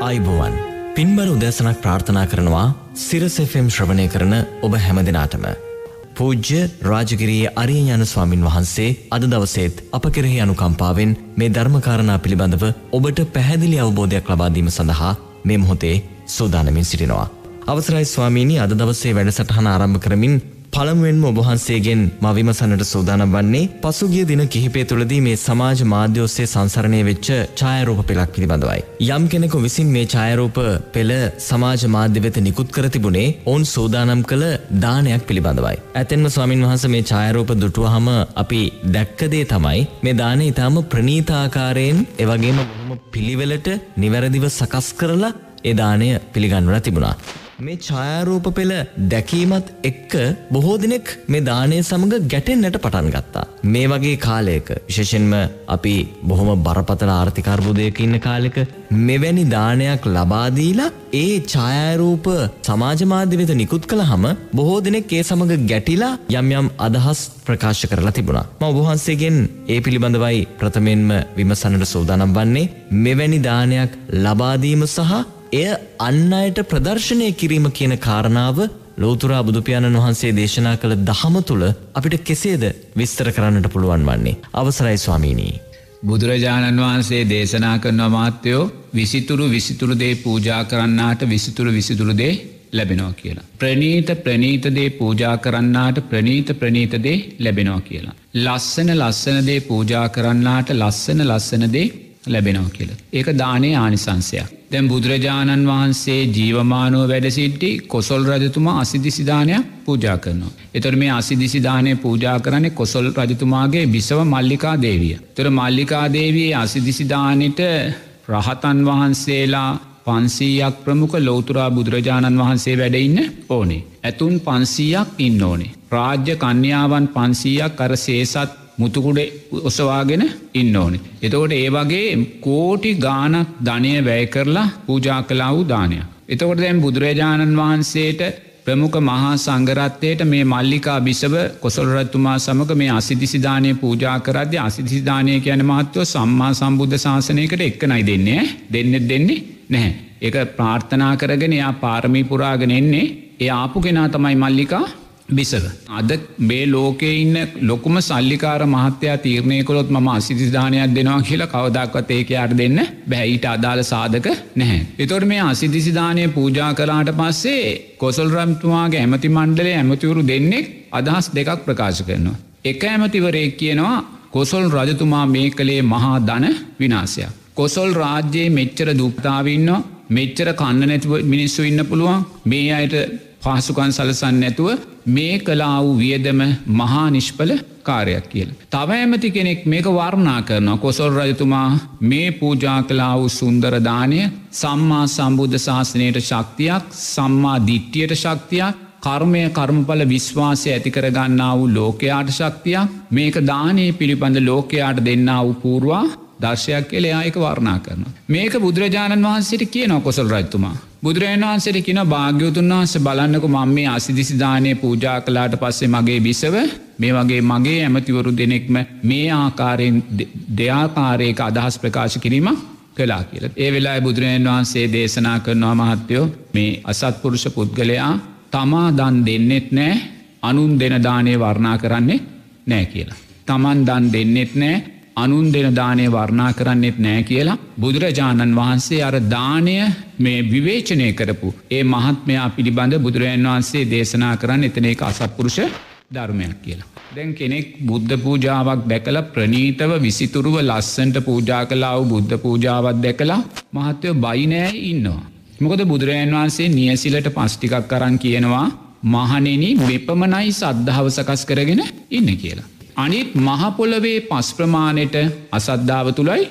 අයිබුවන් පින්බර උදැසනක් ප්‍රාර්ථනා කරනවා සිරසෙෆම් ශ්‍රවණය කරන ඔබ හැමදිනාටම. පූජ්‍ය රාජගිරයේ අරිය යන ස්වාමින් වහන්සේ අද දවසේත් අප කෙරෙහි අනුකම්පාවෙන් මේ ධර්මකාරණා පිළිබඳව ඔබට පැහැදිලි අවබෝධයක් ලබාදීම සඳහා මේ මොහොතේ සූදානමින් සිටිනවා. අවසරයි ස්වාමීණි අද දවසේ වැඩසටහන ආරම්භ කරමින් පළමුුවෙන්ම ඔබහන්සේගෙන් මවිමසන්නට සූදානම් වන්නේ පසුගිය දින කිහිපේ තුළදී මේ සමාජ මාධ්‍යෝස්සේ සංසරණය වෙච්ච ඡායරූප පෙළක් පිළිබඳවයි. යම් කෙනෙකු විසින් මේ ඡායරූප පෙළ සමාජ මාධ්‍ය වෙත නිකුත් කර තිබුණේ ඔවුන් සූදානම් කළ දානයක් පිළිබඳවයි. ඇතෙන්ම ස්වාමින් වහන්ස මේ ඡායරූප දුටුවහම අපි දැක්කදේ තමයි මේ දාන ඉතාම ප්‍රනීතාකාරයෙන් එවගේම බොහොම පිළිවෙලට නිවැරදිව සකස් කරලා ඒ දානය පිළිගන්වලා තිබුණා. මේ ඡායාරූප පෙළ දැකීමත් එක්ක බොහෝ දෙනෙක් මේ දානය සමඟ ගැටෙන්න්නට පටන් ගත්තා. මේ වගේ කාලයක විශේෂෙන්ම අපි බොහොම බරපතල ආර්ථිකර්බුදයක ඉන්න කාලෙක මෙවැනි දානයක් ලබාදීලා ඒ ඡායාරූප සමාජමාධ්‍ය වෙත නිකුත් කළ හම බොහෝ දෙනෙක් ඒ සමඟ ගැටිලා යම් යම් අදහස් ප්‍රකාශ කරලා තිබුණා. ම ඔබහන්සේගෙන් ඒ පිළිබඳවයි ප්‍රථමෙන්ම විමසනට සූදානම් වන්නේ මෙවැනි දානයක් ලබාදීම සහ එය අන්න අයට ප්‍රදර්ශනය කිරීම කියන කාරණාව ලෝතුරා බුදුපාණන් වහන්සේ දේශනා කළ දහම තුළ අපිට කෙසේද විස්තර කරන්නට පුළුවන් වන්නේ. අවසරයි ස්වාමීණී. බුදුරජාණන් වහන්සේ දේශනා කරන මාත්‍යයෝ විසිතුරු විසිතුරුදේ පූජා කරන්නාට විසිතුරු විසිතුරුදේ ලැබෙනවා කියලා. ප්‍රනීත ප්‍රනීතදේ පූජා කරන්නාට ප්‍රනීත ප්‍රනීතදේ ලැබෙනවා කියලා. ලස්සන ලස්සනදේ පූජා කරන්නාට ලස්සන ලස්සනදේ ලැබෙනවා කියල. ඒක දානේ ආනිසංසයක්. දැම් බුදුරජාණන් වහන්සේ ජීවමානෝ වැඩසිට්ටි කොසොල් රජතුමා අසිදිසිධානයක් පූජා කරනවා. එතොර මේ අසිදිසිධානය පූජා කරන්නේ කොසොල් රජතුමාගේ බිසව මල්ලිකා දේවිය. තොර මල්ලිකා දේවයේ අසිදිසිධානයට රහතන් වහන්සේලා පන්සීයක් ප්‍රමුඛ ලෝතුරා බුදුරජාණන් වහන්සේ වැඩඉන්න ඕනේ. ඇතුන් පන්සීයක් ඉන්න ඕනේ. රාජ්‍ය කන්‍යාවන් පන්සීයක් අර සේසත් මුතුකුඩ ඔසවාගෙන ඉන්න ඕනි. එතකොට ඒ වගේ කෝටි ගානක් ධනය වැය කරලා පූජා කලා වූ දානයක්. එතකොට දැම් බුදුරජාණන් වහන්සේට ප්‍රමුඛ මහා සංගරත්වයට මේ මල්ලිකා බිසව කොසොල්රත්තුමා සමක මේ අසිදිසිධානය පූජා කරද්‍ය අසිදිසිධානය කියන මහත්වව සම්මා සම්බුද්ධ ශාසනයකට එක්කනයි දෙන්නේ දෙන්නෙත් දෙන්නේ නැහැ. එක ප්‍රාර්ථනා කරගෙන එයා පාරමී පුරාගෙන එන්නේ ඒ ආපු කෙනා තමයි මල්ලිකා බිසව. අද මේ ලෝකේ ඉන්න ලොකුම සල්ලිකාර මහත්‍යයා තීරණය කොළොත් ම අසිදිධානයක් දෙනවා කියලා කවදක්වත් ඒක අර දෙන්න බැයිට අදාළ සාධක නැහැ. එතොට මේ අසිදිසිධානය පූජා කලාට පස්සේ කොසල් රම්තුමාගේ ඇමති මණ්ඩලේ ඇමතිවරු දෙන්නෙක් අදහස් දෙකක් ප්‍රකාශ කරනවා. එක ඇමතිවරේ කියනවා කොසොල් රජතුමා මේ කළේ මහා දන විනාසයක්. කොසොල් රාජ්‍යයේ මෙච්චර දුප්තාවන්න මෙච්චර කන්න නැතිව මිනිස්සු ඉන්න පුළුවන් මේ අයට පහසුකන් සලසන්න නැතුව මේ කලා වූ වියදම මහා නිෂ්පල කාරයක් කියල. තව ඇමති කෙනෙක් මේක වර්ණා කරනවා කොසොල් රජතුමා මේ පූජා කලා වූ සුන්දරදානය සම්මා සම්බුද්ධ ශාසනයට ශක්තියක් සම්මා දිට්ටියට ශක්තියක් කර්මය කර්මඵල විශ්වාසය ඇතිකර ගන්නා වූ ලෝකයාට ශක්තියක් මේක දානයේ පිළිබඳ ලෝකයාට දෙන්නා වූ පූර්වා දර්ශයක් කෙලේ ආයක වර්ණා කරන. මේක බුදුරජාණන් වහන්සේට කියන කොසල් රජතුමා. බුදුරජාන් වහන්සේට කියන භාග්‍යවතුන් වහන්ස බලන්නක මං මේ අසිදිසිධානය පූජා කලාට පස්සේ මගේ බිසව මේ වගේ මගේ ඇමතිවරු දෙනෙක්ම මේ ආකාරයෙන් දෙයාකාරයක අදහස් ප්‍රකාශ කිරීම කලා කියල. ඒ වෙලා බුදුරජන් වහන්සේ දේශනා කරනවා මහත්තයෝ මේ අසත්පුරුෂ පුද්ගලයා තමා දන් දෙන්නෙත් නෑ අනුන් දෙන දානය වර්ණා කරන්නේ නෑ කියලා. තමන් දන් දෙන්නෙත් නෑ අනුන් දෙන දානය වර්ණා කරන්නෙත් නෑ කියලා බුදුරජාණන් වහන්සේ අර දානය මේ විවේචනය කරපු ඒ මහත්මයා පිළිබඳ බුදුරජන් වහන්සේ දේශනා කරන්න එතන එක අසත්පුරුෂ ධර්මයක් කියලා. දැන් කෙනෙක් බුද්ධ පූජාවක් දැකල ප්‍රනීතව විසිතුරුව ලස්සන්ට පූජා කලාව බුද්ධ පූජාවත් දැකලා මහත්තයෝ බයිනෑ ඉන්නවා. මොකද බුදුරජන් වහන්සේ නියසිලට පස්්ටිකක් කරන්න කියනවා මහනෙන වෙපමනයි සද්ධාව සකස් කරගෙන ඉන්න කියලා. අනිත් මහපොලවේ පස් ප්‍රමාණයට අසද්ධාව තුළයි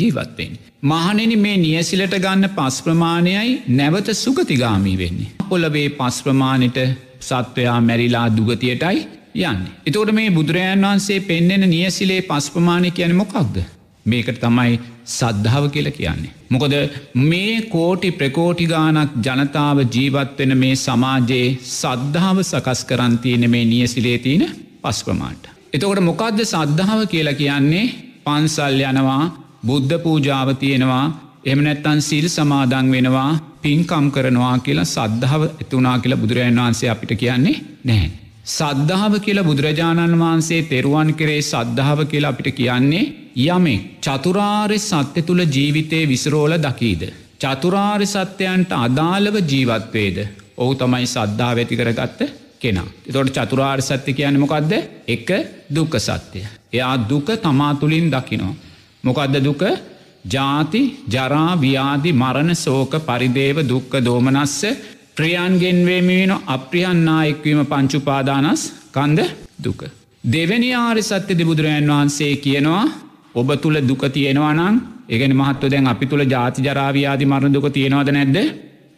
ජීවත්වෙන්. මහනෙන මේ නියසිලට ගන්න පස් ප්‍රමාණයයි නැවත සුගතිගාමී වෙන්නේ. පොලවේ පස් ප්‍රමාණයට සත්වයා මැරිලා දුගතියටයි යන්න. එතෝට මේ බුදුරජාන් වහන්සේ පෙන්නෙන නියසිලේ පස් ප්‍රමාණය කියන මොකක්ද. මේකට තමයි සද්ධාව කියල කියන්නේ. මොකද මේ කෝටි ප්‍රකෝටිගානක් ජනතාව ජීවත්වෙන මේ සමාජයේ සද්ධාව සකස් කරන්තියන මේ නියසිලේ තියෙන පස් ප්‍රමාණට. එතකොට මොකක්ද සද්ධාව කියලා කියන්නේ පන්සල් යනවා බුද්ධ පූජාව තියෙනවා එමනැත්තන් සිල් සමාදං වෙනවා පින්කම් කරනවා කියලා සද්ධාව ඇතුනා කියලා බුදුරජන් වහන්සේ අපිට කියන්නේ නැහැ. සද්ධාව කියලා බුදුරජාණන් වහන්සේ තෙරුවන් කරේ සද්ධාව කියලා අපිට කියන්නේ යමෙක් චතුරාර්ය සත්‍ය තුළ ජීවිතය විසරෝල දකීද. චතුරාර්ය සත්‍යයන්ට අදාළව ජීවත්වේද. ඔහු තමයි සද්ධාව ඇති කරගත්ත කෙනා. එතොට චතුරාර් සත්‍ය කියන මොකක්ද එක දුක සත්‍යය. එයා දුක තමා තුළින් දකිනවා. මොකක්ද දුක ජාති ජරා ව්‍යාදි මරණ සෝක පරිදේව දුක්ක දෝමනස්ස ප්‍රියන්ගෙන්වේමීන අප්‍රියන්නා එක්වීම පංචුපාදානස් කන්ද දුක. දෙවැනි ආරි සත්‍යති බුදුරජන් වහන්සේ කියනවා ඔබ තුළ දුක තියෙනවා නං ඒගෙන මහත්ව දැන් අපි තුළ ජාති ජරාව්‍යාදි මරණ දුක තියෙනවද නැද්ද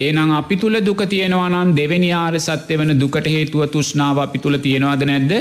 ඒනම් අපි තුළ දුක තියෙනවානම් දෙවැනි ආර සත්‍ය වන දුකට හේතුව තුෂ්නාව අපි තුළ තියෙනවාද නැද්ද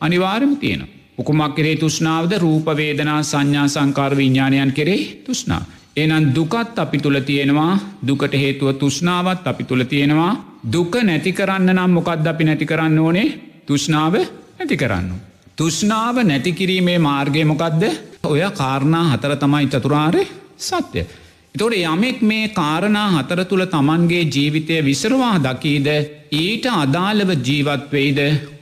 අනිවාරම තියෙන. උකුමක් කරේ තුෂ්නාවද රූපවේදනා සංඥා සංකාර විඤ්ඥාණයන් කරේ තුෂ්නා. එනම් දුකත් අපි තුළ තියෙනවා දුකට හේතුව තුෂ්නාවත් අපි තුළ තියෙනවා දුක නැති කරන්න නම් මොකක්ද අපි නැති කරන්න ඕනේ තුෂ්නාව නැති කරන්න. තුෂ්නාව නැතිකිරීමේ මාර්ගය මොකක්ද ඔය කාරණා හතර තමයි චතුරාරය සත්‍යය. එතොට යමෙක් මේ කාරණා හතර තුළ තමන්ගේ ජීවිතය විසරවා දකීද ඊට අදාළව ජීවත්වෙයිද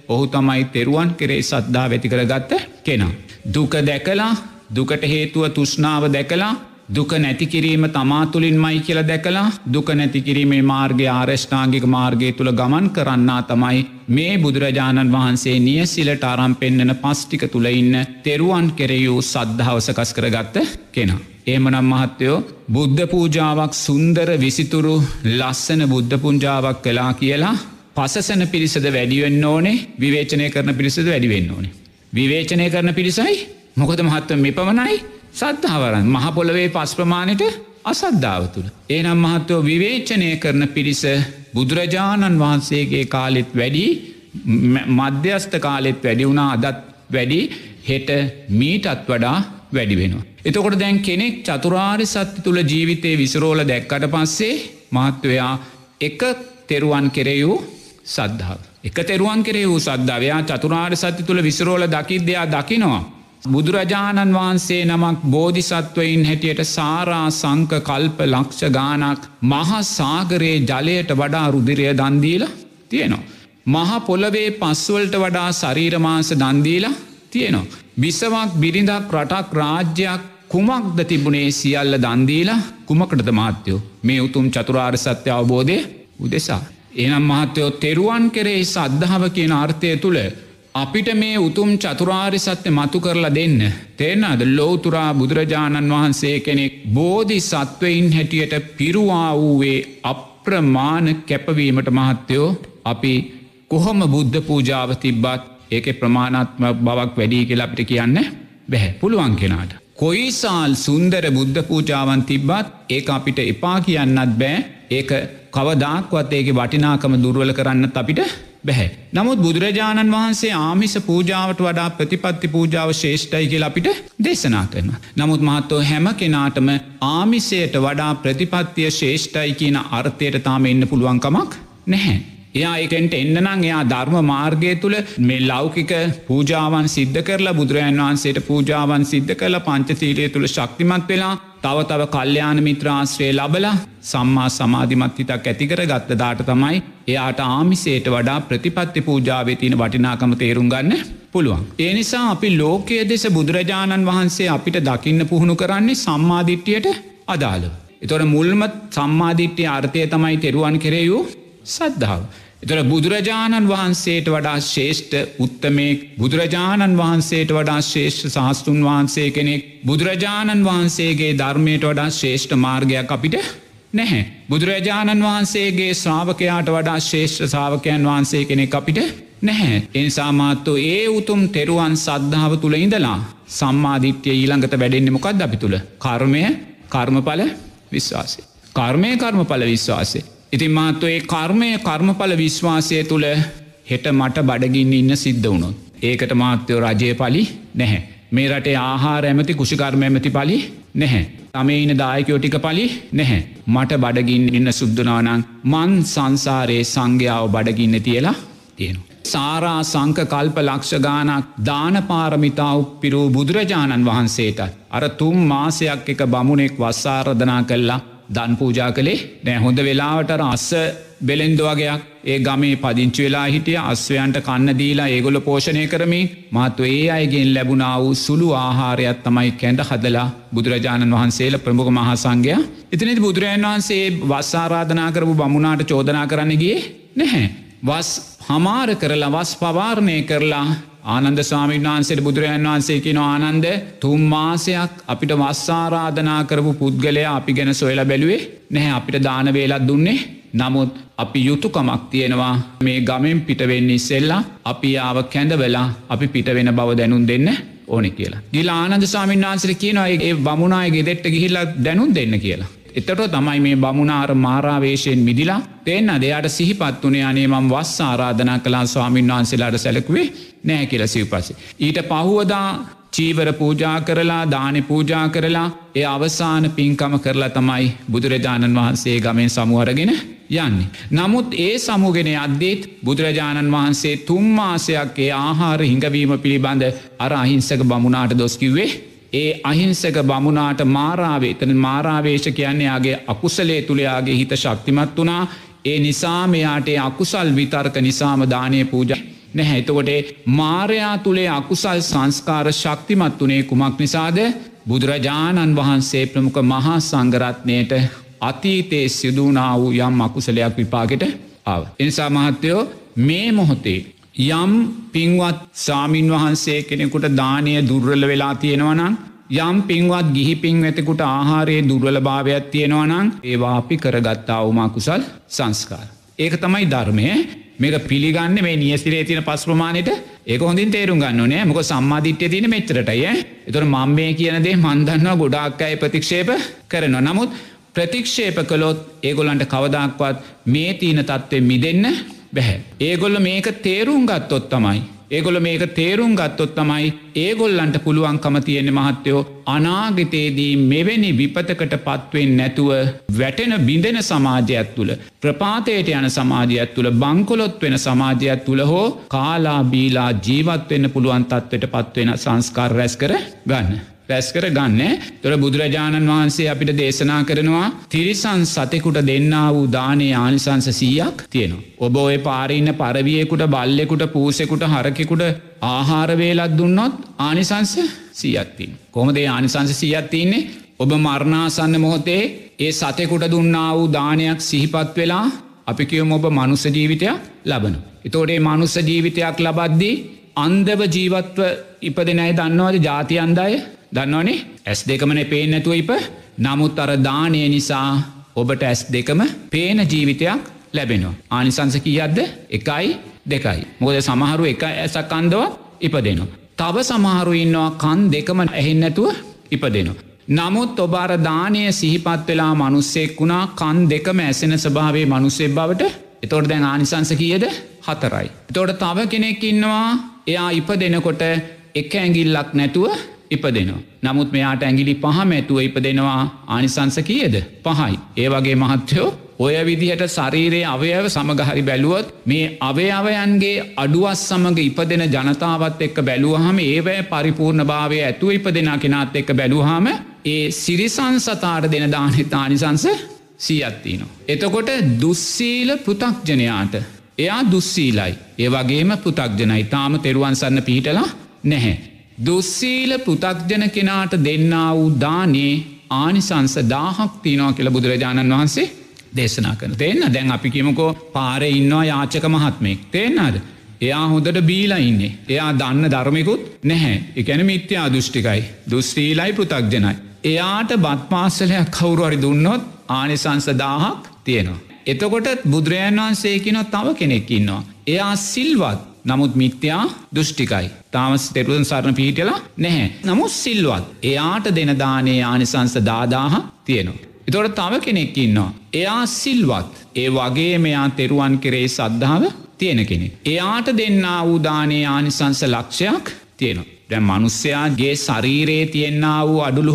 ඔහු තමයි තෙරුවන් කෙරේ සද්ධා වැති කරගත්ත කෙනා. දුක දැකලා දුකට හේතුව තුෂ්නාව දැකලා දුක නැතිකිරීම තමා තුළින් මයි කියල දැකලා දුක නැතිකිරීමේ මාර්ගය ආරෂ්ඨාංගික මාර්ගය තුළ ගමන් කරන්නා තමයි මේ බුදුරජාණන් වහන්සේ නියසිලට අරම් පෙන්න්නන පස්්ටික තුළ ඉන්න තෙරුවන් කෙරෙයූ සද්ධහවසකස් කරගත්ත කෙනා. ඒමනම් මහත්තයෝ බුද්ධ පූජාවක් සුන්දර විසිතුරු ලස්සන බුද්ධ පුංජාවක් කලා කියලා පසසන පිරිසද වැඩිවෙන්න ඕනේ විවේචනය කරන පිරිසද වැඩිවෙන්න ඕනේ. විවේචනය කරන පිරිසයි මොකද මහත්ව මෙපමණයි සද්ධාවරන් මහපොළවේ පස් ප්‍රමාණයට අසද්ධාව තුළ. ඒනම් මහත්තෝ විවේචනය කරන පිරිස බුදුරජාණන් වහන්සේගේ කාලෙත් වැඩි මධ්‍යස්ථ කාලෙත් වැඩි වුණා අදත් වැඩි හෙට මීටත් වඩා වැඩි වෙනවා. එතකොට දැන් කෙනෙක් චතුරාරි සත්‍ය තුළ ජීවිතය විසරෝල දැක්කට පස්සේ මහත්වයා එක තෙරුවන් කෙරෙයූ සද්ධාව. එක තෙරුවන් කෙරේ වූ සද්ධවයා චතුරාර් සත්‍ය තුළ විසරෝල දකිද්‍යයා දකිනවා. බුදුරජාණන් වහන්සේ නමක් බෝධිසත්වයින් හැටියට සාරා සංක කල්ප ලක්ෂ ගානක් මහා සාගරයේ ජලයට වඩා රුදිරය දන්දීල තියෙනවා. මහ පොළවේ පස්වල්ට වඩා ශරීරමාස දන්දීලා තියෙනවා. බිසවක් බිරිඳක් රටක් රාජ්‍යයක් කුමක්ද තිබුණේ සියල්ල දන්දීලා කුමකටද මාත්‍යයෝ මේ උතුම් චතුරාර් සත්‍ය අවබෝධය උදෙසා. එනම් මහත්තයෝ තෙරුවන් කෙරෙහි සද්ධාව කියන අර්ථය තුළ අපිට මේ උතුම් චතුරාරි සත්‍ය මතු කරලා දෙන්න. තේනද ලෝතුරා බුදුරජාණන් වහන්සේ කෙනෙක් බෝධි සත්වයින් හැටියට පිරුවා වූවේ අප්‍රමාණ කැපවීමට මහත්තයෝ අපි කොහොම බුද්ධ පූජාව තිබ්බත් ඒක ප්‍රමාණත්ම බවක් වැඩී කියලා අපිට කියන්න බැහැ පුළුවන් කෙනාට. කොයිසාල් සුන්දර බුද්ධ පූජාවන් තිබ්බත් ඒ අපිට එපා කියන්නත් බෑ ඒක කවදක්වත් ඒක වටිනාකම දුර්වල කරන්න අපිට බැහැ. නමුත් බුදුරජාණන් වහන්සේ ආමිස පූජාවට වඩා ප්‍රතිපත්ති පූජාව ශේෂ්ටයි කියල අපිට දේශනා කරන. නමුත් මහත්තෝ හැම කෙනාටම ආමිසයට වඩා ප්‍රතිපත්තිය ශේෂ්ටයි කියන අර්ථයට තාම එන්න පුළුවන්කමක් නැහැ. එයා එකෙන්ට එන්නනං එයා ධර්ම මාර්ගය තුළ මේ ලෞකික පූජාවන් සිද්ධ කරලා බුදුරජන් වහන්සේට පූජාවන් සිද්ධ කරලා පංචතීරය තුළ ශක්තිමත් වෙලා තව තව කල්්‍යයාන මිත්‍රාශ්‍රය ලබලා සම්මා සමාධිමත්හිතක් ඇතිකර ගත්ත දාට තමයි එයාට ආමිසේට වඩා ප්‍රතිපත්ති පූජාවේ තියෙන වටිනාකම තේරුම් ගන්න පුළුවන්. ඒ නිසා අපි ලෝකයේ දෙස බුදුරජාණන් වහන්සේ අපිට දකින්න පුහුණු කරන්නේ සම්මාධිට්්‍යයට අදාළ. එතොට මුල්ම සම්මාධිට්්‍යය අර්ථය තමයි තෙරුවන් කෙරෙයූ සද්ධාව. එතොර බුදුරජාණන් වහන්සේට වඩා ශේෂ්ඨ උත්තමේ බුදුරජාණන් වහන්සේට වඩා ශේෂ්ඨ සාස්තුන් වහන්සේ කෙනෙක් බුදුරජාණන් වහන්සේගේ ධර්මයට වඩා ශේෂ්ඨ මාර්ගයක් අපිට නැහැ. බුදුරජාණන් වහන්සේගේ ශ්‍රාවකයාට වඩා ශේෂ්ඨ සාාවකයන් වහන්සේ කෙනෙක් අපිට නැහැ. එනිසාමාත්තු ඒ උතුම් තෙරුවන් සද්ධාව තුළ ඉඳලා සම්මාධිත්‍යය ඊළඟට වැඩෙන්න්නේ මොකක්ද අපි තුළ කර්මය කර්මඵල විශ්වාසය. කර්මය කර්මඵල විශ්වාසය. ඉතින් මාත්ව ඒ කර්මය කර්මඵල විශ්වාසය තුළ හෙට මට බඩගින්න ඉන්න සිද්ධ වුණොත්. ඒකට මාත්‍යයෝ රජය පලි නැහැ. මේ රටේ ආහාර ඇමති කුෂිකර්ම ඇමති පලි නැහැ. තමයින දායකයෝටික පලි නැහැ. මට බඩගින් ඉන්න සුද්දනානං මන් සංසාරයේ සංඝ්‍යාව බඩගින්න තියලා තියෙනවා. සාරා සංක කල්ප ලක්ෂ ගානක් දානපාරමිතා උප්පිරූ බුදුරජාණන් වහන්සේට අර තුම් මාසයක් එක බමුණෙක් වස්සාරධනා කල්ලා දන් පූජා කළේ. නෑ හොඳ වෙලාවට අස්ස බෙලෙන්දවගයක් ඒ ගමේ පදිංචි වෙලා හිටිය. අස්වයන්ට කන්න දීලා ඒගොල පෝෂණය කරමින් මාතු ඒ අයගෙන් ලැබුණා වූ සුළු ආහාරයක් තමයි කැඩ හදලා බුදුරජාණන් වහන්සේල ප්‍රමුඛ මහාසංගය ඉතිනිති බුදුරජන් වහන්සේ වස්සාරාධනා කරපු බමුණට චෝදනා කරන්නගේ නැහැ. වස් හමාර කරලා වස් පවාරණය කරලා ආනන්ද ස්වාමීන් වහන්සේට බුදුරජන් වහන්සේ කියන ආනන්ද තුම් මාසයක් අපිට වස්සාරාධනා කරපු පුද්ගලයා අපි ගැන සොයලා බැලුවේ නැහැ අපිට දාන වේලත් දුන්නේ නමුත් අපි යුතුකමක් තියෙනවා මේ ගමෙන් පිටවෙන්නේ ඉස්සෙල්ලා අපි ආව කැඳවෙලා අපි පිටවෙන බව දැනුම් දෙන්න ඕනෙ කියලා. ගිල ආනන්ද ස්වාමීන් වහන්සේට කියනවා ඒ බමුණායගේ දෙට්ට ගිහිල්ලා දැනුම් දෙන්න කියලා. එතට තමයි මේ බමුණාර මාරාවේශයෙන් මිදිලා තෙන්න දෙයාට සිහිපත් වනේ අනේ මම් වස් ආරාධනා කලා ස්වාමීන් වහන්සේලාට සැලකුවේ නෑ කියල සිව්පසේ. ඊට පහුවදා චීවර පූජා කරලා දානෙ පූජා කරලා ඒ අවසාන පින්කම කරලා තමයි බුදුරජාණන් වහන්සේ ගමෙන් සමුවරගෙන යන්නේ. නමුත් ඒ සමුගෙන අද්දේත් බුදුරජාණන් වහන්සේ තුම්මාසයක් ඒ ආහාර හිඟවීම පිළිබඳ අර අහිංසක බමුණාට දොස්කිව්වේ ඒ අහිංසක බමුණාට මාරාවේ එතන මාරාවේශ කියන්නේ යාගේ අකුසලේ තුළයාගේ හිත ශක්තිමත් වනා ඒ නිසා මෙයාට අකුසල් විතර්ක නිසාම දානය පූජ නැහැ. එතකොට මාරයා තුළේ අකුසල් සංස්කාර ශක්තිමත් වනේ කුමක් නිසාද? බුදුරජාණන් වහන්සේ ප්‍රමුඛ මහා සංගරත්නයට අතීතයේ සිදුවනා වූ යම් අකුසලයක් විපාගෙට ආව. එනිසා මහත්තයෝ මේ මොහොතේ යම් පින්වත් සාමීන් වහන්සේ කෙනෙකුට දානය දුර්වල වෙලා තියෙනවනම් යම් පින්වත් ගිහි පින් වෙතකුට ආහාරයේ දුර්වල භාවයක් තියෙනවනං ඒවා අපි කරගත්තාවමා කුසල් සංස්කාර. ඒක තමයි ධර්මය. මේක පිළිගන්න මේ නියසිරේ තින පස් ප්‍රමාණයට. ඒක හොඳින් තේරුම් ගන්න නෑ මොක සම්මාධිට්‍ය තින මෙච්චරටය එතුර මං මේ කියනදේ මන්දන්නවා ගොඩාක් අය ප්‍රතික්ෂේප කරනවා. නමුත් ප්‍රතික්ෂේප කළොත් ඒගොලන්ට කවදක්වත් මේ තියන තත්ත්වය මිදන්න බැහැ. ඒගොල්ල මේක තේරුම් ගත්තොත් තමයි. ඒගොල මේක තේරුම් ගත්තොත් තමයි ඒගොල්ලන්ට පුළුවන්කම තියෙන මහත්තයෝ අනාගතයේදී මෙවැනි විපතකට පත්වෙන් නැතුව වැටෙන බිඳෙන සමාජයක් තුළ ප්‍රපාතයට යන සමාජයක් තුළ බංකොලොත් වෙන සමාජයක් තුළ හෝ කාලා බීලා ජීවත්වෙන්න පුළුවන් තත්වට පත්වෙන සංස්කාර රැස් කර ගන්න. රැස්කර ගන්න තොර බුදුරජාණන් වහන්සේ අපිට දේශනා කරනවා තිරිසන් සතෙකුට දෙන්න වූ දානේ ආනිසංස සීයක් තියෙනවා. ඔබ ඔය පාරඉන්න පරවියෙකුට බල්ලෙකුට පූසෙකුට හරකෙකුට ආහාරවේලත් දුන්නොත් ආනිසංස සීයත්තින්. කොමදේ ආනිසංස සීයත් තින්නේ ඔබ මරණාසන්න මොහොතේ ඒ සතෙකුට දුන්නා වූ දානයක් සිහිපත් වෙලා අපි කියවම ඔබ මනුස්ස ජීවිතයක් ලබන. එතෝඩේ මනුස්ස ජීවිතයක් ලබද්දී අන්දව ජීවත්ව ඉපදෙනයි දන්නවද ජාති අන්දාය දන්නවනේ ඇස් දෙකමන පේෙන් නැතුව ඉප නමුත් අර දානය නිසා ඔබට ඇස් දෙකම පේන ජීවිතයක් ලැබෙනවා. ආනිසංස කියද්ද එකයි දෙකයි. මොද සමහරු එක ඇසක් අන්දව ඉපදෙනවා. තව සමහරු ඉන්නවා කන් දෙකම ඇහෙන් නැතුව ඉපදෙනවා. නමුත් ඔබාර දානය සිහිපත් වෙලා මනුස්සෙක් වුණා කන් දෙකම ඇසෙන ස්භාවේ මනුස්සෙක් බවට එතොට දැන් ආනිසංස කියද හතරයි. තොට තව කෙනෙක් ඉන්නවා එයා ඉප දෙනකොට එක ඇගිල්ලක් නැතුව ඉපදෙනවා. නමුත් මෙයාට ඇගිලි පහම ඇතුව ඉපදෙනවා ආනිසංස කියද පහයි. ඒ වගේ මහත්‍යයෝ ඔය විදිහට ශරීරයේ අවයව සමගහරි බැලුවොත් මේ අවයවයන්ගේ අඩුවස් සමඟ ඉපදෙන ජනතාවත් එක්ක බැලුවහම ඒවැ පරිපූර්ණ භාවය ඇතුව ඉපදෙන කෙනාත් එක්ක බැලුහම ඒ සිරිසන් සතාට දෙන දානෙත් ආනිසංස සියත්තිනවා. එතකොට දුස්සීල පෘතක්ජනයාට එයා දුස්සීලයි. ඒ වගේම පෘතක්ජනයි තාම තෙරුවන්සන්න පිහිටලා නැහැ. දුස්සීල පෘතක්ජන කෙනාට දෙන්නා වූ දානේ ආනිසංස දාහක් තියනවා කියල බුදුරජාණන් වහන්සේ දේශනා කන තිෙන්න දැන් අපි කිමකෝ පාර ඉන්නවා යාචක මහත්මයෙක් තේෙන්න්නද. එයා හොඳට බීලා ඉන්නේ. එයා දන්න ධර්මයකුත් නැහැ එකැන මිත්‍යා දෘෂ්ටිකයි. දුස්්‍රීලයි පෘතක්ජනයි. එයාට බත්පාසලයක් කවුරුහරි දුන්නොත් ආනිසංස දාහක් තියෙනවා. එතකොට බුදුරජන් වහන්සේකිනොත් තව කෙනෙක් ඉන්නවා. එයා සිල්වත් නමුත් මිත්‍යා දෘෂ්ටිකයි. තාමස් තෙරුවන් සරණ පිහිටලා නැහැ. නමුත් සිල්වත්. එයාට දෙනදානේ ආනිසංස දාදාහ තියෙනවා. එතොට තව කෙනෙක් ඉන්නවා. එයා සිල්වත්. ඒ වගේ මෙයා තෙරුවන් කෙරේ සද්ධාව තියෙන කෙනෙ. එයාට දෙන්න වූදානේ ආනිසංස ලක්ෂයක් තියෙනවා. දැ මනුස්්‍යයාගේ ශරීරයේ තියෙන්න්න වූ අඩුළු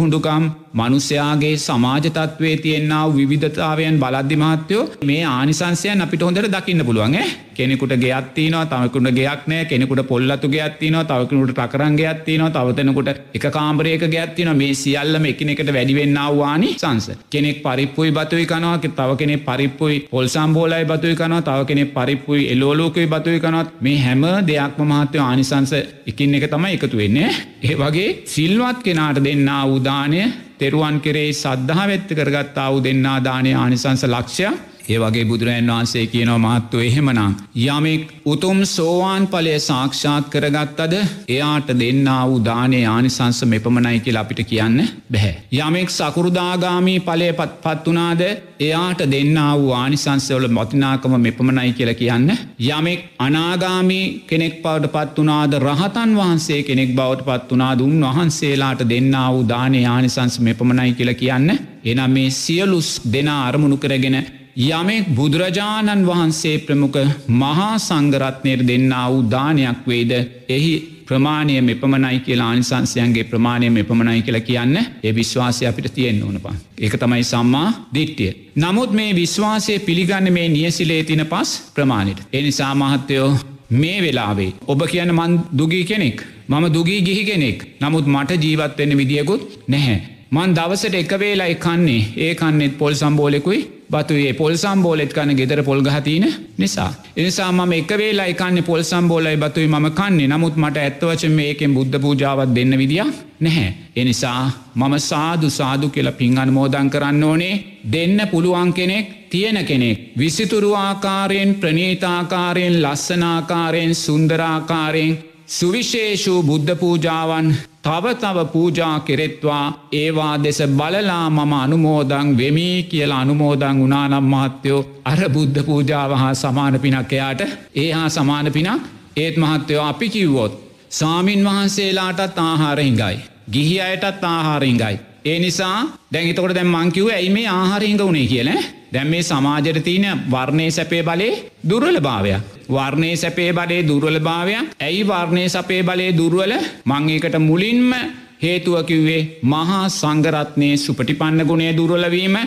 හුඩුකම් මනුස්්‍යයාගේ සමාජතත්වේ තියෙන්න්නාව විධතාවයන් බලද්දි මහත්තයෝ මේ ආනිසන්සයන් අපිට හොඳට දකින්න පුළුවන් කෙනෙකුට ගෙයත්තිනවා තවකුට ගෙයක් නෑ කෙනෙකුට පොල්ලතු ගෙයත්තිනවා තවකනුට ප්‍රකරන් ගෙයත්තිනවා තවතනකුට එක කාම්බරයක ගැත්තින මේ සියල්ලම එකනෙකට වැඩිවෙන්නාවානි සංස කෙනෙක් පරිප්පුයි බතුයි කනවාක තව කෙනෙ පරිප්පුයි පොල් සම්බෝලයි බතුයි කනවා තව කෙනෙ පරිප්පුයි එලෝලෝකයි බතුයි කනොත් මේ හැම දෙයක්ම මහත්තය ආනිසංස එකින් එක තමයි එකතු වෙන්නේ ඒ වගේ සිල්වත් කෙනාට දෙන්න උදානය තෙරුවන් කෙරේ සද්ධහ වෙත්ත කරගත්තා වූ දෙන්නා දානය ආනිසංස ලක්ෂයක්. ඒ වගේ බුදුරජන් වහන්සේ කියනව මහත්තුව එහෙමනම්. යමෙක් උතුම් සෝවාන් පලය සාක්ෂාත් කරගත්තද එයාට දෙන්න වූ දානේ ආනිසංස මෙපමණයි කියල අපිට කියන්න බැහැ. යමෙක් සකුරුදාගාමී පලය පත් පත්වනාද එයාට දෙන්න වූ ආනිසංසවල මතිනාකම මෙපමණයි කියල කියන්න. යමෙක් අනාගාමී කෙනෙක් පවට පත්වනාද රහතන් වහන්සේ කෙනෙක් බවට පත්වනාද උන් වහන්සේලාට දෙන්න වූ දානේ ආනිසංස මෙපමණයි කියල කියන්න. එනම් මේ සියලුස් දෙනා අරමුණු කරගෙන යමෙක් බුදුරජාණන් වහන්සේ ප්‍රමුඛ මහා සංගරත්නයට දෙන්න වූ දානයක් වේද එහි ප්‍රමාණය මෙපමණයි කියලා ආනිසංසයන්ගේ ප්‍රමාණය මෙපමණයි කියලා කියන්න ඒ විශ්වාසය අපිට තියෙන්න්න ඕනපා. ඒක තමයි සම්මා දිට්ටිය. නමුත් මේ විශ්වාසය පිළිගන්න මේ නියසිලේ තින පස් ප්‍රමාණයට. එනි සාමහත්තයෝ මේ වෙලාවේ ඔබ කියන මන් දුගී කෙනෙක් මම දුගී ගිහි කෙනෙක් නමුත් මට ජීවත්වෙන්න විදිියකුත් නැහැ. මන් දවසට එක වේලයි කන්නේ ඒ කන්නෙත් පොල් සම්බෝලෙකුයි බතුයේ පොල් සම්බෝලෙත් කන ගෙදර පොල් ගහතින නිසා. එනිසා මම එක වේලා එකන්නේ පොල් සම්බෝලයි බතුයි ම කන්නේ නමුත් මට ඇත්තවච මේකෙන් බුද්ධ පූජාවත් දෙන්න විදිිය නැහැ. එනිසා මම සාදු සාදු කියල පින් අන්මෝදන් කරන්න ඕනේ දෙන්න පුළුවන් කෙනෙක් තියෙන කෙනෙක්. විසිතුරු ආකාරයෙන් ප්‍රනීතාකාරයෙන් ලස්සනාකාරයෙන් සුන්දරාකාරයෙන් සුවිශේෂූ බුද්ධ පූජාවන් තව තව පූජා කෙරෙත්වා ඒවා දෙස බලලා මම අනුමෝදං වෙමී කියලා අනුමෝදං උනානම් මහත්තයෝ අර බුද්ධ පූජාව හා සමාන පිනක් එයාට ඒ හා සමාන පිනක් ඒත් මහත්තයෝ අපි කිව්වොත්. සාමීන් වහන්සේලාටත් ආහාරහිංගයි. ගිහි අයටත් ආහාරහිංගයි. ඒ නිසා දැඟතකොට දැම් මංකිව ඇයි මේ ආහාරහිංග වුණේ කියල දැම් මේ සමාජයට තියන වර්ණය සැපේ බලේ දුර්වල භාවයක්. වර්ණය සැපේ බලේ දුර්වල භාවයක් ඇයි වර්ණය සපේ බලේ දුර්වල? මංඒකට මුලින්ම හේතුවකිව්වේ මහා සංගරත්නය සුපටිපන්න ගුණේ දුර්වලවීම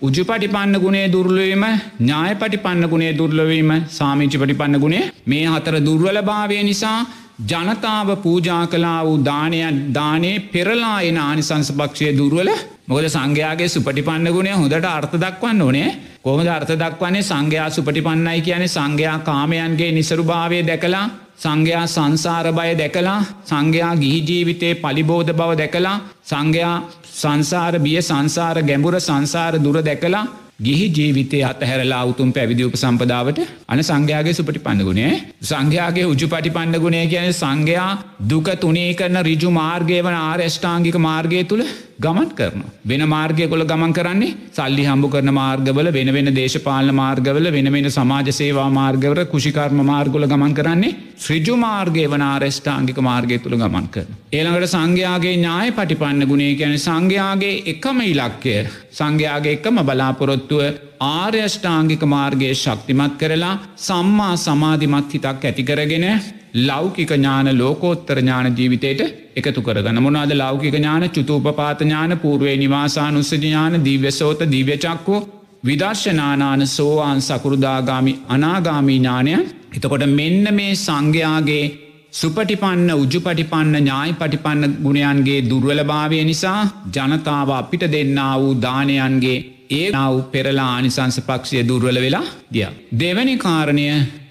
උජු පටිපන්න ගුණේ දුර්ලවීම ඥාය පටිපන්න ගුණේ දුර්ලවීම සාමිචි පටිපන්න ගුණේ මේ හතර දුර්වල භාවය නිසා ජනතාව පූජා කලා වූ දානය දානේ පෙරලා එන ආනිසංසභක්ෂය දුර්වල මොකද සංඝයාගේ සුපටිපන්න ගුණය හොඳට අර්ථ දක්වන්න ඕනේ. කොහොමද අර්ථ දක්වන්නේ? සංඝයා සුපටිපන්නයි කියන්නේ සංඝයා කාමයන්ගේ නිසරු භාවය දැකලා සංඝයා සංසාර බය දැකලා සංඝයා ගිහි ජීවිතේ පලිබෝධ බව දැකලා සංඝයා සංසාර බිය සංසාර ගැඹුර සංසාර දුර දැකලා ගිහි ජීවිතය අතහැරලා උතුම් පැවිදිියප සම්පදාවට අන සංඝයාගේ සුපටි පන්නගුණේ සංඝයාගේ උජු පටි පන්නගුණේ කියන සංඝයා දුක තුනේ කරන රිජු මාර්ගය වන ආර්ෂ්ඨාංගික මාර්ගය තුළ ගමන් කරන. වෙන මාර්ගය කොළ ගමන් කරන්නේ සල්ලි හම්බු කරන මාර්ගවල වෙන වෙන දේශපාලන මාර්ගවල වෙන වෙන සමාජ සේවා මාර්ගවර කුෂිකර්ම මාර්ගොල ගමන් කරන්නේ ශ්‍රජු මාර්ගය වන ආරෙෂ්ඨාංගික මාර්ගය තුළ ගමන් කර. ඒළඟට සංඝයාගේ ඥාය පටිපන්න ගුණේ ගැන සංඝයාගේ එකම ඉලක්කය සංඝයාගේ එකම බලාපොරොත්තුව ආර්යෂ්ඨාංගික මාර්ගයේ ශක්තිමත් කරලා සම්මා සමාධිමත් හිතක් ඇතිකරගෙන ලෞකික ඥාන ලෝකෝත්තර ඥාන ජීවිතයට එකතු කරගන්න. මොනාද ලෞකික ඥාන? චුතූපපාත ඥාන පූර්වේ නිවාසානුස්ස ඥාන දිව්‍යසෝත දිව්‍යචක්කෝ විදර්ශනානාන සෝවාන් සකුරුදාගාමි අනාගාමී ඥානය. එතකොට මෙන්න මේ සංඝයාගේ සුපටිපන්න උජුපටිපන්න ඥායි පටිපන්න ගුණයන්ගේ දුර්වලභාවය නිසා ජනතාව අපිට දෙන්න වූ දානයන්ගේ ඒ නව් පෙරලා ආනිසංස පක්ෂය දුර්වල වෙලා දිය. දෙවැනි කාරණය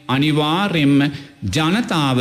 අනිවාර්යෙන්ම ජනතාව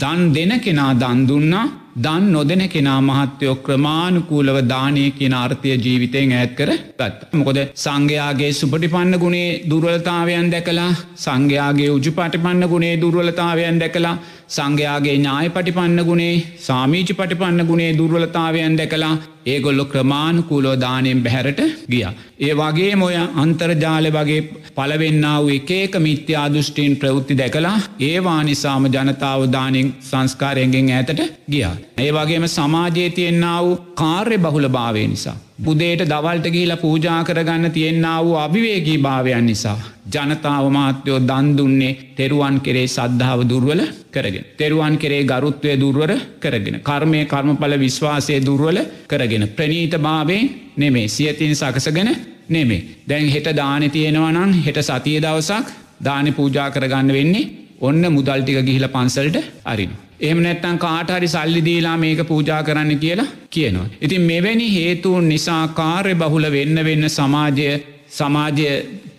දන් දෙන කෙනා දන්දුන්නා දන් නොදෙන කෙනා මහත්‍යයෝ ක්‍රමාණුකූලව දානය කියන අර්ථය ජීවිතයෙන් ඇත් කර ගත්. මොකොද සංඝයාගේ සුපටිපන්න ගුණේ දුර්වලතාවයන් දැකලා සංඝයාගේ උජු පටිපන්න ගුණේ දුර්වලතාවයන් දැකලා සංඝයාගේ ඥාය පටිපන්න ගුණේ සාමීචි පටිපන්න ගුණේ දුර්වලතාවයන් දැකලා ඒගොල්ලො ක්‍රමාණුකූලෝ දානයෙන් බැහැරට ගිය. ඒ වගේ මොය අන්තර්ජාල වගේ පලවෙන්නාව එකේක මිත්‍යා දෘෂ්ටීන් ප්‍රවෘත්ති දැකලා ඒවා නිසාම ජනතාව දානෙන් සංස්කාරයගෙන් ඇතට ගියා. ඒ වගේම සමාජයේ තියෙන්න්නා වූ කාර්ය බහුල භාවය නිසා. බුදේට දවල්ට ගිහිලා පූජා කරගන්න තියෙන්න්නා වූ අභිවේගී භාවයන් නිසා. ජනතාව මාත්‍යයෝ දන්දුන්නේ තෙරුවන් කෙරේ සද්ධාව දුර්වල කරගෙන. තෙරුවන් කෙරේ ගරුත්වය දුර්වර කරගෙන. කර්මය කර්මඵල විශ්වාසය දුර්වල කරගෙන. ප්‍රනීත භාවයෙන් නෙමේ සියතින් සකසගෙන නෙමේ. දැන් හෙට දාන තියෙනවනං හෙට සතිය දවසක් දාන පූජා කරගන්න වෙන්නේ ඔන්න මුදල්ටික ගිහිල පන්සල්ට අරින්. එහම නැත්තන් කාටහරි සල්ලි දීලා මේක පූජා කරන්න කියලා කියනවා. ඉතින් මෙවැනි හේතුවන් නිසා කාර්ය බහුල වෙන්න වෙන්න සමාජය සමාජය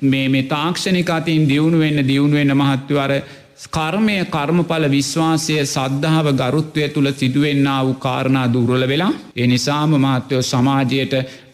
මේ මේ තාක්ෂණිකතින් දියුණු වෙන්න දියුණු වෙන්න මහත්වවර කර්මය කර්මඵල විශ්වාසය සද්ධාව ගරුත්වය තුළ සිදුවෙන්න වූ කාරණා දුර්වල වෙලා එනිසාම මහත්‍යයෝ සමාජයට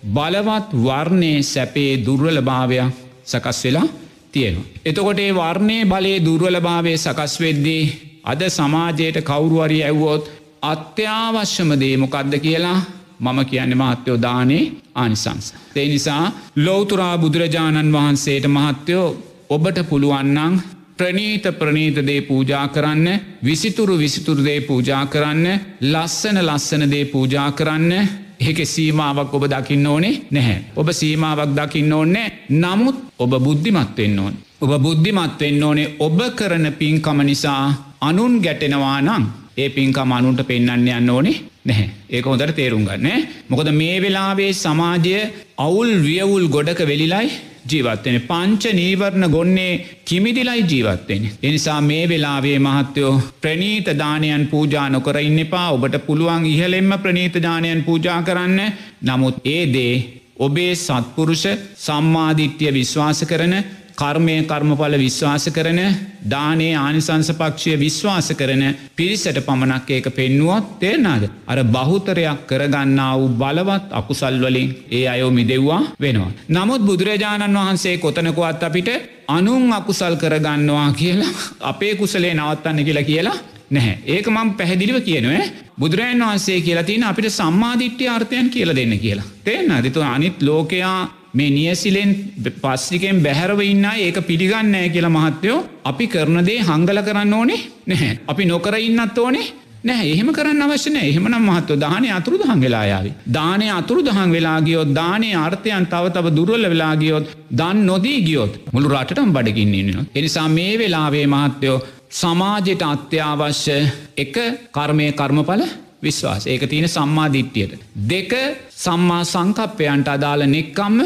බලවත් වර්ණය සැපේ දුර්වල භාවයක් සකස් වෙලා තියෙනවා. එතකොට ඒ වර්ණය බලයේ දුර්වල භාවය සකස් වෙද්දී අද සමාජයට කවුරුවරි ඇව්වෝත් අත්‍යවශ්‍යම දේමොකක්ද කියලා මම කියන්න මහත්‍යයෝ දානේ ආනිසංස. ඒ නිසා ලෝතුරා බුදුරජාණන් වහන්සේට මහත්‍යයෝ ඔබට පුළුවන්නං ප්‍රනීත ප්‍රනීතදේ පූජා කරන්න විසිතුරු විසිතුරුදේ පූජා කරන්න ලස්සන ලස්සනදේ පූජා කරන්න ඒක සීමාවක් ඔබ දකින්න ඕනේ නැහැ. ඔබ සීමාවක් දකින්න ඕන්නේ නමුත් ඔබ බුද්ධිමත්වෙන්න ඕන්. ඔබ බුද්ධිමත්වෙන්න ඕනේ ඔබ කරන පින්කම නිසා අනුන් ගැටෙනවා නං ඒ පින්කම අනුන්ට පෙන්න්න යන්න ඕනේ නැහැ. ඒක හොදට තේරුම් ගන්න මොකද මේ වෙලාවේ සමාජය අවුල් වියවුල් ගොඩක වෙලිලයි ජීවත්වෙන පංච නීවරණ ගොන්නේ කිමිදිලයි ජීවත්වෙන. එනිසා මේ වෙලාවේ මහත්තයෝ ප්‍රනීත දානයන් පූජා නොකර ඉන්න එපා. ඔබට පුළුවන් ඉහලෙම්ම ප්‍රනීත දානයන් පූජා කරන්න. නමුත් ඒ දේ ඔබේ සත්පුරුෂ සම්මාධිට්්‍යය විශ්වාස කරන කර්මය කර්මඵල විශ්වාස කරන දානේ ආනිසංසපක්ෂය විශ්වාස කරන පිරිසට පමණක් ඒක පෙන්නුවොත් තේරනාද. අර බහුතරයක් කරගන්නා වූ බලවත් අකුසල්වලින් ඒ අයෝ මිදෙව්වා වෙනවා. නමුත් බුදුරජාණන් වහන්සේ කොතනකුවත් අපිට අනුන් අකුසල් කරගන්නවා කියලා අපේ කුසලේ නවත්තන්න කියලා කියලා නැහැ ඒක මං පැහැදිලිව කියනුවේ බුදුරජන් වහන්සේ කියලා තින අපිට සම්මාධිට්්‍ය අර්ථයන් කියල දෙන්න කියලා. තේන්න අතිතු අනිත් ලෝකයා මේ නියසිලෙන් පස්සිකෙන් බැහැරව ඉන්න ඒක පිළිගන්නෑ කියලා මහත්තයෝ අපි කරනදේ හංගල කරන්න ඕනේ නැහැ. අපි නොකර ඉන්නත් ඕනේ නෑ එහෙම කරන්න අවශ්‍යනය එහෙමනම් මහත්ව දානය අතුරු දහන් වෙලායාවි. දානය අතුරු දහන් වෙලා ගියොත් දානය අර්ථයන් තව තව දුරල වෙලා ගියොත් දන් නොදී ගියොත් මුළු රටටම් බඩගින්න්නනවා. එනිසා මේ වෙලාවේ මහත්තයෝ සමාජයට අත්‍යවශ්‍ය එක කර්මය කර්මඵල විශ්වාස ඒක තියෙන සම්මාධිට්්‍යයට. දෙක සම්මා සංකප්පයන්ට අදාළ නෙක්කම්ම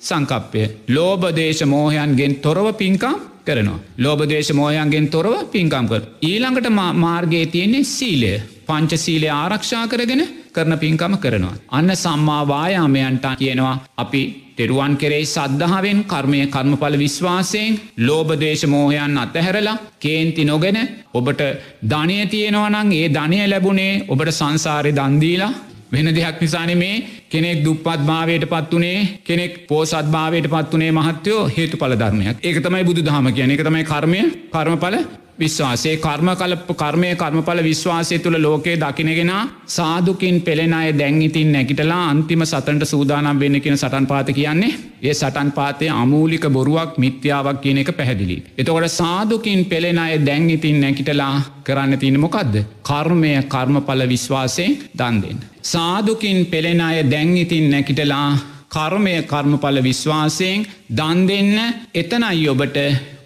සංකප්පය. ලෝබදේශ මෝහයන්ගෙන් තොරව පින්කම් කරනවා. ලෝබදේශ මෝයන්ගෙන් තොරව පින්කම් කර. ඊළඟට මාර්ගයේ තියෙන්නේ සීලය. පංචසීලය ආරක්ෂා කරගෙන කරන පින්කම කරනවා. අන්න සම්මාවායාමයන්ට කියනවා අපි තෙරුවන් කෙරෙයි සද්ධාවෙන් කර්මය කර්මඵල විශ්වාසයෙන් ලෝබදේශමෝහයන් අතහැරලා කේන්ති නොගෙන ඔබට ධනය තියෙනවනං ඒ ධනය ලැබුණේ ඔබට සංසාරය දන්දීලා වෙන දෙයක් නිසාන මේ කෙනෙක් දුපත් භාවයට පත්වනේ කෙනෙක් පෝසත් භාවයට පත්වනේ මහත්‍යයෝ හේතු පල ධර්මයක්. ඒක තමයි බුදු දහම කියන එක තමයි කර්මය කර්මඵල. විශ්වාසේ කර්ම කලප කර්මය කර්මඵල විශ්වාසය තුළ ලෝකයේ දකිනගෙන සාදුකින් පෙළෙන අය දැංගිතින් නැකිටලා අන්තිම සතන්ට සූදානම් වෙන්න කියෙන සටන් පාත කියන්නේ ඒ සටන් පාතය අමූලික බොරුවක් මිත්‍යාවක් කියන එක පැහැදිලි. එතකොට සාදුකින් පෙළෙන අය දැංගිතින් නැකිටලා කරන්න තින මොකක්ද. කර්මය කර්මඵල විශ්වාසයෙන් දන්දෙන්. සාදුකින් පෙළෙන අය දැංගිතින් නැකිටලා කර්මය කර්මඵල විශ්වාසයෙන් දන් දෙන්න එතනයි ඔබට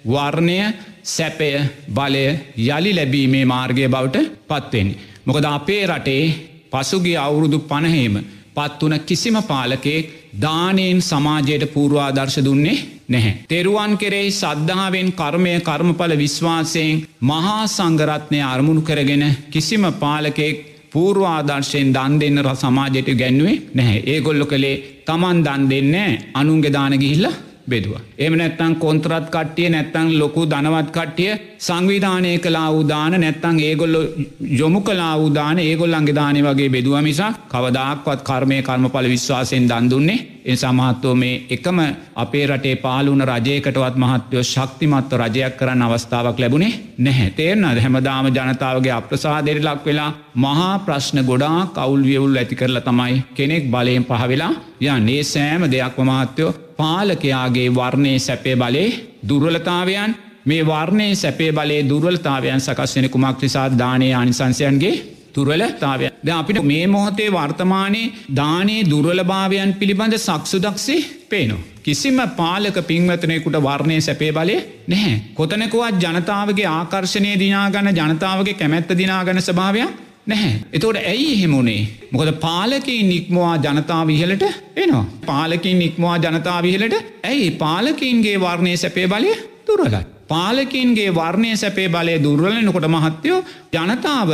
වර්ණය සැපය බලය යළි ලැබීමේ මාර්ගය බවට පත්වෙන්නේ. මොකද අපේ රටේ පසුගේ අවුරුදු පණහේම පත්වන කිසිම පාලකෙක් දානයෙන් සමාජයට පූර්වාදර්ශ දුන්නේ නැහැ. තෙරුවන් කෙරෙහි සද්ධාවෙන් කර්මය කර්මඵල විශ්වාසයෙන් මහා සංගරත්නය අරමුණු කරගෙන කිසිම පාලකෙක් පූර්වාදර්ශයෙන් දන් දෙන්න ර සමාජයට ගැන්නුවේ නැහැ. ඒගොල්ලො කළේ තමන් දන් දෙන්න අනුන්ගේ දානගිහිල්ලා බෙදවා. එම නැත්තං කොන්ත්‍රත් කට්ටිය නැත්තං ලොකු දනවත් කට්ටිය සංවිධානය කලා උදාන නැත්තං ඒගොල්ලො යොමු කලා උදාන ඒගොල්ලන්ගේ දානය වගේ බෙදුව මිසා කවදක්වත් කර්මය කර්මඵල විශ්වාසයෙන් දන්දුන්නේ එ සමහත්තෝ මේ එකම අපේ රටේ පාලුන රජයකටවත් මහත්වයෝ ශක්තිමත්ව රජයක් කරන්න අවස්ථාවක් ලැබුණේ නැහැ. තේරන හැමදාම ජනතාවගේ අප්‍රසාදෙරි ලක් වෙලා මහා ප්‍රශ්න ගොඩා කවුල් වියවුල් ඇති කරලා තමයි කෙනෙක් බලයෙන් පහවෙලා යන්නේ. සෑම දෙයක්ම මහත්තයෝ පාලකයාගේ වර්ණය සැපේ බලේ දුර්වලතාවයන් මේ වර්ණය සැපේ බලේ දුර්වලතාවයන් සකස් වෙන කුමක් නිසා දානය අනිසංසයන්ගේ තුරලතාවය ද අපිට මේ මොහොතේ වර්තමානයේ දානේ දුර්වලභාවයන් පිළිබඳ සක්සුදක්සේ පේනවා. කිසිම පාලක පින්වතනයකුට වර්ණය සැපේ බලය නැහැ. කොතනකුවත් ජනතාවගේ ආකර්ශණය දිනාගන්න ජනතාවගේ කැමැත්ත දිනාගන ස්භාවයක් නැහැ. එතෝට ඇයි එහෙමුණේ. මොකද පාලකින් නික්මවා ජනතාව ඉහලට එනවා. පාලකින් නික්මවා ජනතාව ඉහලට ඇයි පාලකින්ගේ වර්ණය සැපේ බලය තුරලයි. පාලකින්ගේ වර්ණය සැපේ බලය දුර්වලනකොට මහත්තයෝ ජනතාව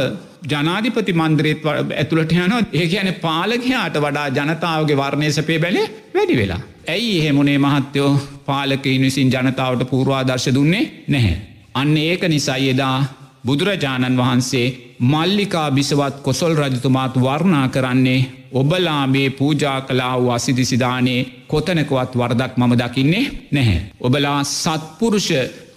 ජනාධිපති මන්ද්‍රේත් ඇතුළට යනො ඒ කියන පාලකයාට වඩා ජනතාවගේ වර්ණය සැපේ බැලේ වැඩි වෙලා. ඇයි එහෙමුණේ මහත්තයෝ පාලකයින් විසින් ජනතාවට පූර්වාදර්ශ දුන්නේ නැහැ. අන්න ඒක නිසයි එදා බුදුරජාණන් වහන්සේ මල්ලිකා බිසවත් කොසොල් රජතුමාත් වර්ණා කරන්නේ ඔබලා මේ පූජා කලා වූ අසිදිසිදානේ කොතනකවත් වර්දක් මම දකින්නේ නැහැ. ඔබලා සත්පුරුෂ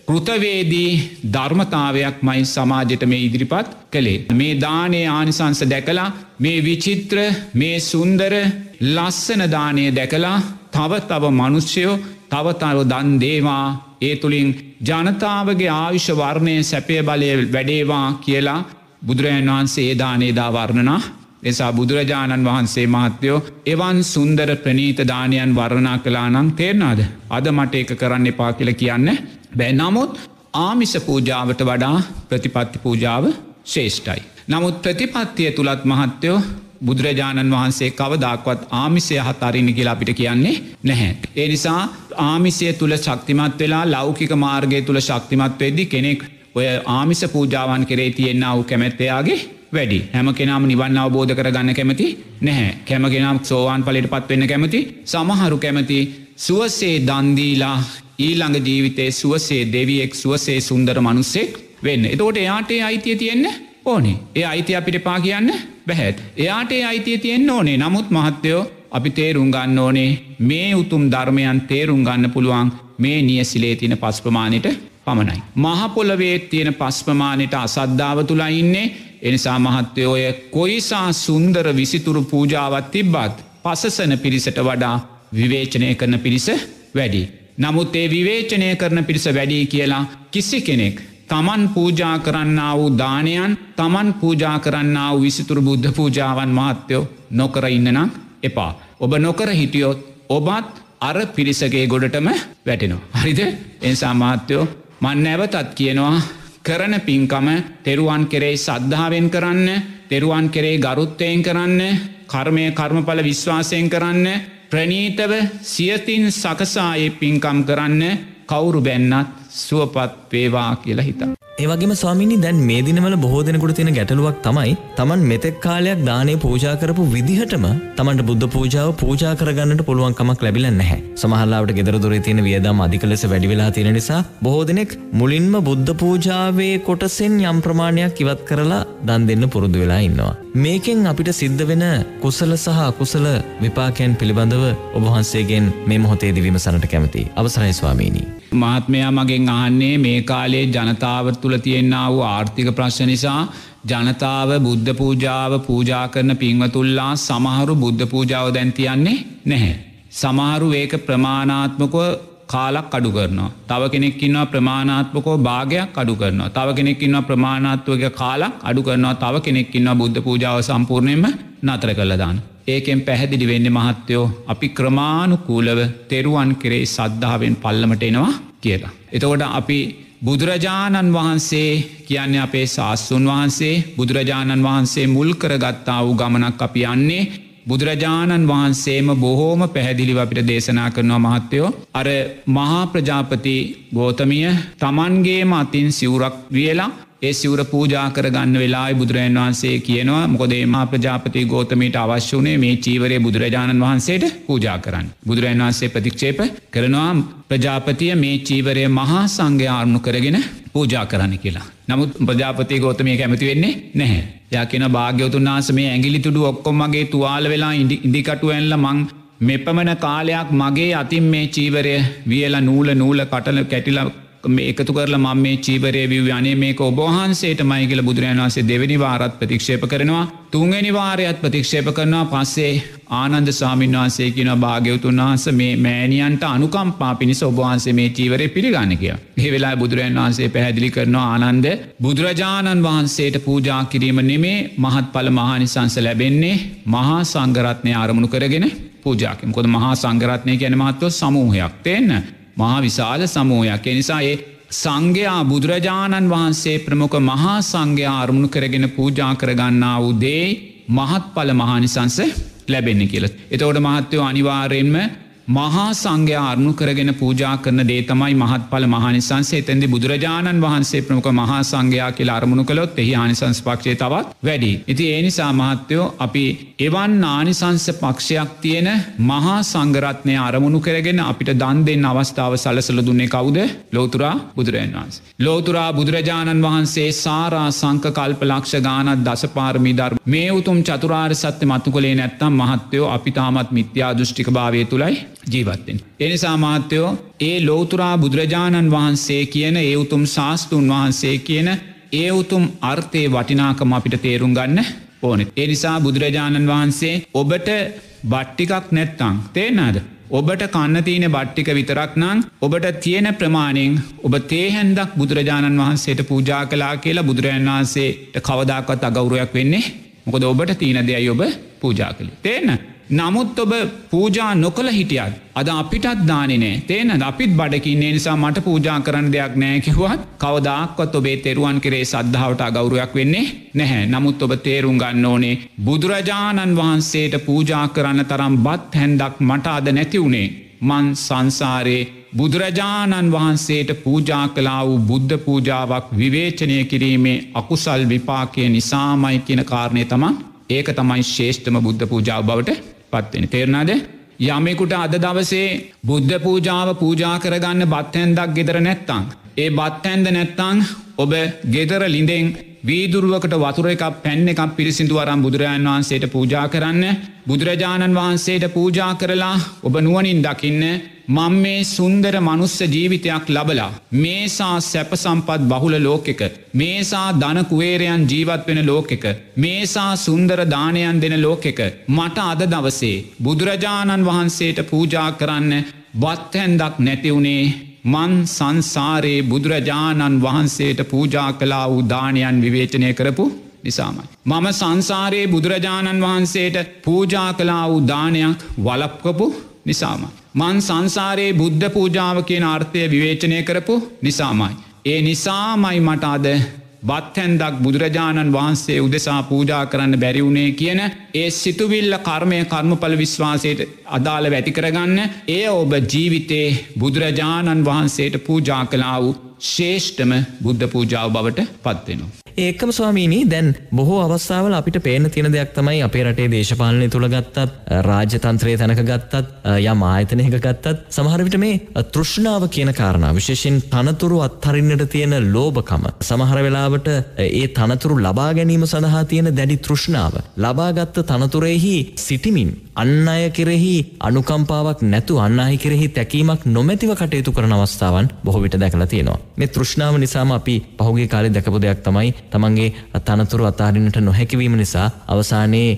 කෘතවේදී ධර්මතාවයක් මයි සමාජයට මේ ඉදිරිපත් කළේ. මේ දානය ආනිසංස දැකලා මේ විචිත්‍ර මේ සුන්දර ලස්සන දානය දැකලා තව තව මනුෂ්‍යයෝ තවතව දන් දේවා ඒ තුළින් ජනතාවගේ ආවිශ්‍ය වර්ණය සැපය බලය වැඩේවා කියලා බුදුරජන් වහන්සේ ඒදානේදා වර්ණනා. එසා බුදුරජාණන් වහන්සේ මහත්‍යයෝ එවන් සුන්දර ප්‍රනීත දානයන් වර්ණනා කලානං තේරනාද අද මට එක කරන්න එපා කියල කියන්න බැ. නමුත් ආමිස පූජාවට වඩා ප්‍රතිපත්ති පූජාව ශේෂ්ටයි. නමුත් ප්‍රතිපත්තිය තුළත් මහත්තයෝ බුදුරජාණන් වහන්සේ කවදක්වත් ආමිසය හතරින්න කියලා අපිට කියන්නේ නැහැ. ඒ නිසා ආමිසය තුළ ශක්තිමත් වෙලා ලෞකික මාර්ගය තුළ ශක්තිමත් වෙද්දි කෙනෙක් ඔය ආමිස පූජාවන් කරේ තියෙන්න්න වූ කැමැත්තයාගේ වැඩි හැම කෙනම නිවන් අවබෝධ කර ගන්න කැමති නැහැ කැමගෙනම් සෝවාන් පලට පත්වෙන්න කැමති සමහරු කැමති සුවසේ දන්දීලා ඊළඟ ජීවිතේ සුවසේ දෙවියෙක් සුවසේ සුන්දර මනුස්සෙක් වෙන්න. එතෝට එයාටේ අයිතිය තියෙන්න ඕනේ ඒ අයිති අපිට පා කියන්න බැහැත්. එයාටේ අයිතිය තියෙන්න්න ඕනේ නමුත් මහත්තයෝ අපි තේරුම් ගන්න ඕනේ මේ උතුම් ධර්මයන් තේරුම් ගන්න පුළුවන් මේ නියසිලේ තින පස්පමානයට පමණයි. මහපොලවේ තියෙන පස්පමානයට අසද්ධාව තුලා ඉන්නේ එනිසා මහත්තයෝය කොයිසා සුන්දර විසිතුරු පූජාවත් තිබ්බත් පසසන පිරිසට වඩා විවේචනය කරන පිරිස වැඩි. නමුත් ඒ විවේචනය කරන පිරිස වැඩී කියලා කිසි කෙනෙක් තමන් පූජා කරන්න වූ දානයන් තමන් පූජා කරන්න වූ විසිතුරු බුද්ධ පූජාවන් මහත්තයෝ නොකර ඉන්නනම් එපා. ඔබ නොකර හිටියොත් ඔබත් අර පිරිසගේ ගොඩටම වැටෙනවා. හරිද එන්සා මාත්‍යයෝ මන් නැවතත් කියනවා කරන පින්කම තෙරුවන් කෙරේ සද්ධාවෙන් කරන්න තෙරුවන් කෙරේ ගරුත්තයෙන් කරන්න කර්මය කර්මඵල විශ්වාසයෙන් කරන්න ප්‍රනීතව සියතින් සකසායේ පින්කම් කරන්න කවුරු බැන්නත් සුවපත් වේවා කියලා හිතා. ඒවගේම ස්වාමිනි දැන් මේ දිනවල බොහෝ දෙනෙකුට තියෙන ගැටලුවක් තමයි තමන් මෙතෙක් කාලයක් දානේ පූජා කරපු විදිහටම තමන්ට බුද්ධ පූජාව පූජා කරගන්නට පුළුවන්කමක් ලැබිලා නැහැ. සමහරවිට ගෙදර දොරේ තියෙන වියදම් අධික ලෙස වැඩි වෙලා තියෙන නිසා බොහෝ දෙනෙක් මුලින්ම බුද්ධ පූජාවේ කොටසෙන් යම් ප්‍රමාණයක් ඉවත් කරලා දන් දෙන්න පුරුදු වෙලා ඉන්නවා. මේකෙන් අපිට සිද්ධ වෙන කුසල සහ අකුසල විපාකයන් පිළිබඳව ඔබ වහන්සේගෙන් මේ මොහොතේදී විමසන්නට කැමතියි. අවසරයි ස්වාමීනි. මහත්මයා මගෙන් අහන්නේ මේ කාලේ ජනතාව තුළ තියෙන්න්න වූ ආර්ථික ප්‍රශ්න නිසා ජනතාව බුද්ධ පූජාව පූජා කරන පින්වතුල්ලා සමහරු බුද්ධ පූජාව දැන්තියන්නේ නැහැ. සමහරු ඒක ප්‍රමාණාත්මකව කාලක් අඩු කරනවා. තව කෙනෙක්කින්නවා ප්‍රමාණාත්මකෝ භාගයක් අඩු කරනවා. තව කෙනෙක්කින්නවා ප්‍රමාණාත්වක කාලක් අඩු කරනවා තව කෙනෙක්කින්නවා බුද්ධ පූජාව සම්පූර්ණයම නතර කළදාන්න. ඒකෙන් පැහැදිලි වෙන්න මහත්තයෝ අපි ක්‍රමාණුකූලව තෙරුවන් කෙරේ සද්ධාවෙන් පල්ලමට එනවා කියලා. එතකොට අපි බුදුරජාණන් වහන්සේ කියන්නේ අපේ ශාස්තුන් වහන්සේ බුදුරජාණන් වහන්සේ මුල් කරගත්තා වූ ගමනක් අපි යන්නේ බුදුරජාණන් වහන්සේම බොහෝම පැහැදිලිව අපිට දේශනා කරනවා මහත්තයෝ. අර මහා ප්‍රජාපති ගෝතමිය තමන්ගේ මතින් සිවුරක් වියලා ඒ සිවර පූජා කරගන්න වෙලා බුදුරජන් වහන්සේ කියනවා මොකදේමා ප්‍රජාපති ගෝතමීට අවශ්‍ය වනේ මේ චීවරය බුදුරජාණන් වහන්සේට පූජා කරන්න. බුදුරජන් වහන්සේ ප්‍රතික්ෂේප කරනවා ප්‍රජාපතිය මේ චීවරය මහා සංඝයාරණු කරගෙන පූජා කරන්න කියලා. නමුත් ප්‍රජාපති ගෝතමය කැමති වෙන්නේ නැහැ. යකෙන භාග්‍යවතුන් වහන්ස මේ ඇගිලි තුඩු ඔක්කොමගේ තුවාල වෙලා ඉදිකටු ඇල්ල මං මෙපමණ කාලයක් මගේ අතින් මේ චීවරය වියල නූල නූල කටල කැටිලා එකතු කරලා මම මේ චීවරය විව් අනේ මේක ඔබහන්සේට මයි කියල බුදුරන් වන්සේ දෙවැනි වාරත් ප්‍රතික්ෂේප කරනවා. තුන්ගනි වාරයත් ප්‍රතික්ෂේප කරනවා. පස්සේ ආනන්ද සාමීන් වහන්සේ කියන භාග්‍යවතුන් වහන්ස මේ මෑනියන්ට අනුකම්පා පිණිස ඔබහන්සේ මේ චීවරය පිළිගන්න කිය. ඒ වෙලා බුදුරන් වහන්සේ පැහැදිලි කරනවා ආනන්ද බුදුරජාණන් වහන්සේට පූජා කිරීම නෙමේ මහත් පල මහනිසංස ලැබෙන්නේ මහා සංගරත්නය ආරමුණු කරගෙන පූජාකම කොද මහා සංගරත්නය ගැන මහත්ව සමූහයක්. තිෙන්න? මහා විශාල සමූහයක් එනිසා ඒ සංඝයා බුදුරජාණන් වහන්සේ ප්‍රමුඛ මහා සංඝයා අරමුණු කරගෙන පූජා කරගන්නා වූදේ මහත් පල මහානිසංස ලැබෙන්න කියල. එතවට මහත්තයෝ අනිවාරයෙන්ම මහා සංඝයා අරණු කරගෙන පූජා කරන දේ තමයි මහත් පල මහනිසන්සේ එතැදි බුදුරජාණන් වහන්සේ ප්‍රමුඛ මහා සංඝයා කියලා අරමුණු කළොත් එහි ආනිසංස් පක්ෂය තවත් වැඩි. ඉති ඒ නිසා මහත්තයෝ අපි එවන් ආනිසංස පක්ෂයක් තියෙන මහා සංගරත්නය අරමුණු කරගෙන අපිට දන් දෙන්න අවස්ථාව සලසල දුන්නේ කවුද ලෝතුරා බුදුරජන් වහන්ස. ලෝතුරා බුදුරජාණන් වහන්සේ සාරා සංක කල්ප ලක්ෂ ගානත් දසපාරමිධර් මේ උතුම් චතුරාර් සත්‍ය මත්තු කළේ නැත්තම් මහත්තයෝ අපි තාමත් මිත්‍යා දෘෂ්ටික භාවය තුළයි ජීවත්තෙන්. එනිසා මාත්‍යයෝ ඒ ලෝතුරා බුදුරජාණන් වහන්සේ කියන ඒ උතුම් ශාස්තුන් වහන්සේ කියන ඒ උතුම් අර්ථය වටිනාකම අපිට තේරුම් ගන්න ඕනෙ. එනිසා බුදුරජාණන් වහන්සේ ඔබට බට්ටිකක් නැත්තං තේනාද. ඔබට කන්න තියන බට්ටික විතරක් නං ඔබට තියෙන ප්‍රමාණයෙන් ඔබ තේහැන්දක් බුදුරජාණන් වහන්සේට පූජා කලා කියලා බුදුරජන් වහන්සේට කවදක්වත් අගෞරුවක් වෙන්නේ මොකද ඔබට තියන දෙයයි ඔබ පූජා කළේ. තේන්න නමුත් ඔබ පූජා නොකළ හිටියත්. අද අපිටත් දානනේ තේන අපිත් බඩකින්නේ නිසා මට පූජා කරන්න දෙයක් නෑකිවත් කවදක්වත් ඔබේ තෙරුවන් කරේ සද්ධාවට අගෞරුවක් වෙන්නේ නැහැ. නමුත් ඔබ තේරුම් ගන්න ඕනේ බුදුරජාණන් වහන්සේට පූජා කරන්න තරම් බත් හැන්දක් මට අද නැතිවුණේ. මන් සංසාරයේ බුදුරජාණන් වහන්සේට පූජා කලා වූ බුද්ධ පූජාවක් විවේචනය කිරීමේ අකුසල් විපාකය නිසාමයි කියන කාරණය තමන් ඒක තමයි ශේෂ්ඨම බුද්ධ පූජාව බවට පත්වෙන තේරනාද යමෙකුට අද දවසේ බුද්ධ පූජාව පූජා කරගන්න බත්හැන්දක් ගෙදර නැත්තං. ඒ බත්හැන්ද නැත්තං ඔබ ගෙදර ලිඳෙන් වීදුරුවකට වතුර එකක් පැන්න එකක් පිරිසිදු අරම් බුදුරජාණන් වහන්සේට පූජා කරන්න. බුදුරජාණන් වහන්සේට පූජා කරලා ඔබ නුවනින් දකින්න මං මේ සුන්දර මනුස්ස ජීවිතයක් ලබලා මේසා සැප සම්පත් බහුල ලෝකෙක මේසා ධනකුවේරයන් ජීවත් වෙන ලෝකෙක මේසා සුන්දර දානයන් දෙන ලෝකෙක මට අද දවසේ බුදුරජාණන් වහන්සේට පූජා කරන්න වත්හැන්දක් නැතිවුණේ මන් සංසාරයේ බුදුරජාණන් වහන්සේට පූජා කලා උදානයන් විවේචනය කරපු නිසාමයි. මම සංසාරයේ බුදුරජාණන් වහන්සේට පූජා කලා උදානයක් වලප්කපු නිසාමයි. මන් සංසාරයේ බුද්ධ පූජාව කියන අර්ථය විවේචනය කරපු නිසාමයි. ඒ නිසාමයි මට අද බත්හැන්දක් බුදුරජාණන් වහන්සේ උදෙසා පූජා කරන්න බැරිවුණේ කියන ඒ සිතුවිල්ල කර්මය කර්මපල විශ්වාසයට අදාළ වැටි කරගන්න ඒ ඔබ ජීවිතේ බුදුරජාණන් වහන්සේට පූජා කලා වූ ශේෂ්ඨම බුද්ධ පූජාව බවට පත්වෙනවා. ඒකම ස්වාමීනී දැන් බොහෝ අවස්ථාවල අපිට පේන තියෙන දෙයක් තමයි අපේ රටේ දේශපාලනය තුළ ගත්තත් රාජ්‍යතන්ත්‍රය තැනක ගත්තත් යම් ආයතනයක ගත්තත් සමහරවිට මේ තෘෂ්ණාව කියන කාරණා විශේෂෙන් තනතුරු අත්හරින්නට තියෙන ලෝභකම සමහර වෙලාවට ඒ තනතුරු ලබා ගැනීම සඳහා තියෙන දැඩි තෘෂ්ණාව ලබාගත්ත තනතුරෙහි සිටිමින් අන්න අය කෙරෙහි අනුකම්පාවක් නැතු අන්න අයි කෙරෙහි තැකීමක් නොමැතිව කටයුතු කරන අවස්ථාවන් බොහෝ විට දැකලා තියෙනවා. මේ තෘෂ්ණාව නිසාම අපි පහුගේ කාලේ දැකපු දෙයක් තමයි තමන්ගේ තනතුරු අතාරින්නට නොහැකිවීම නිසා අවසානයේ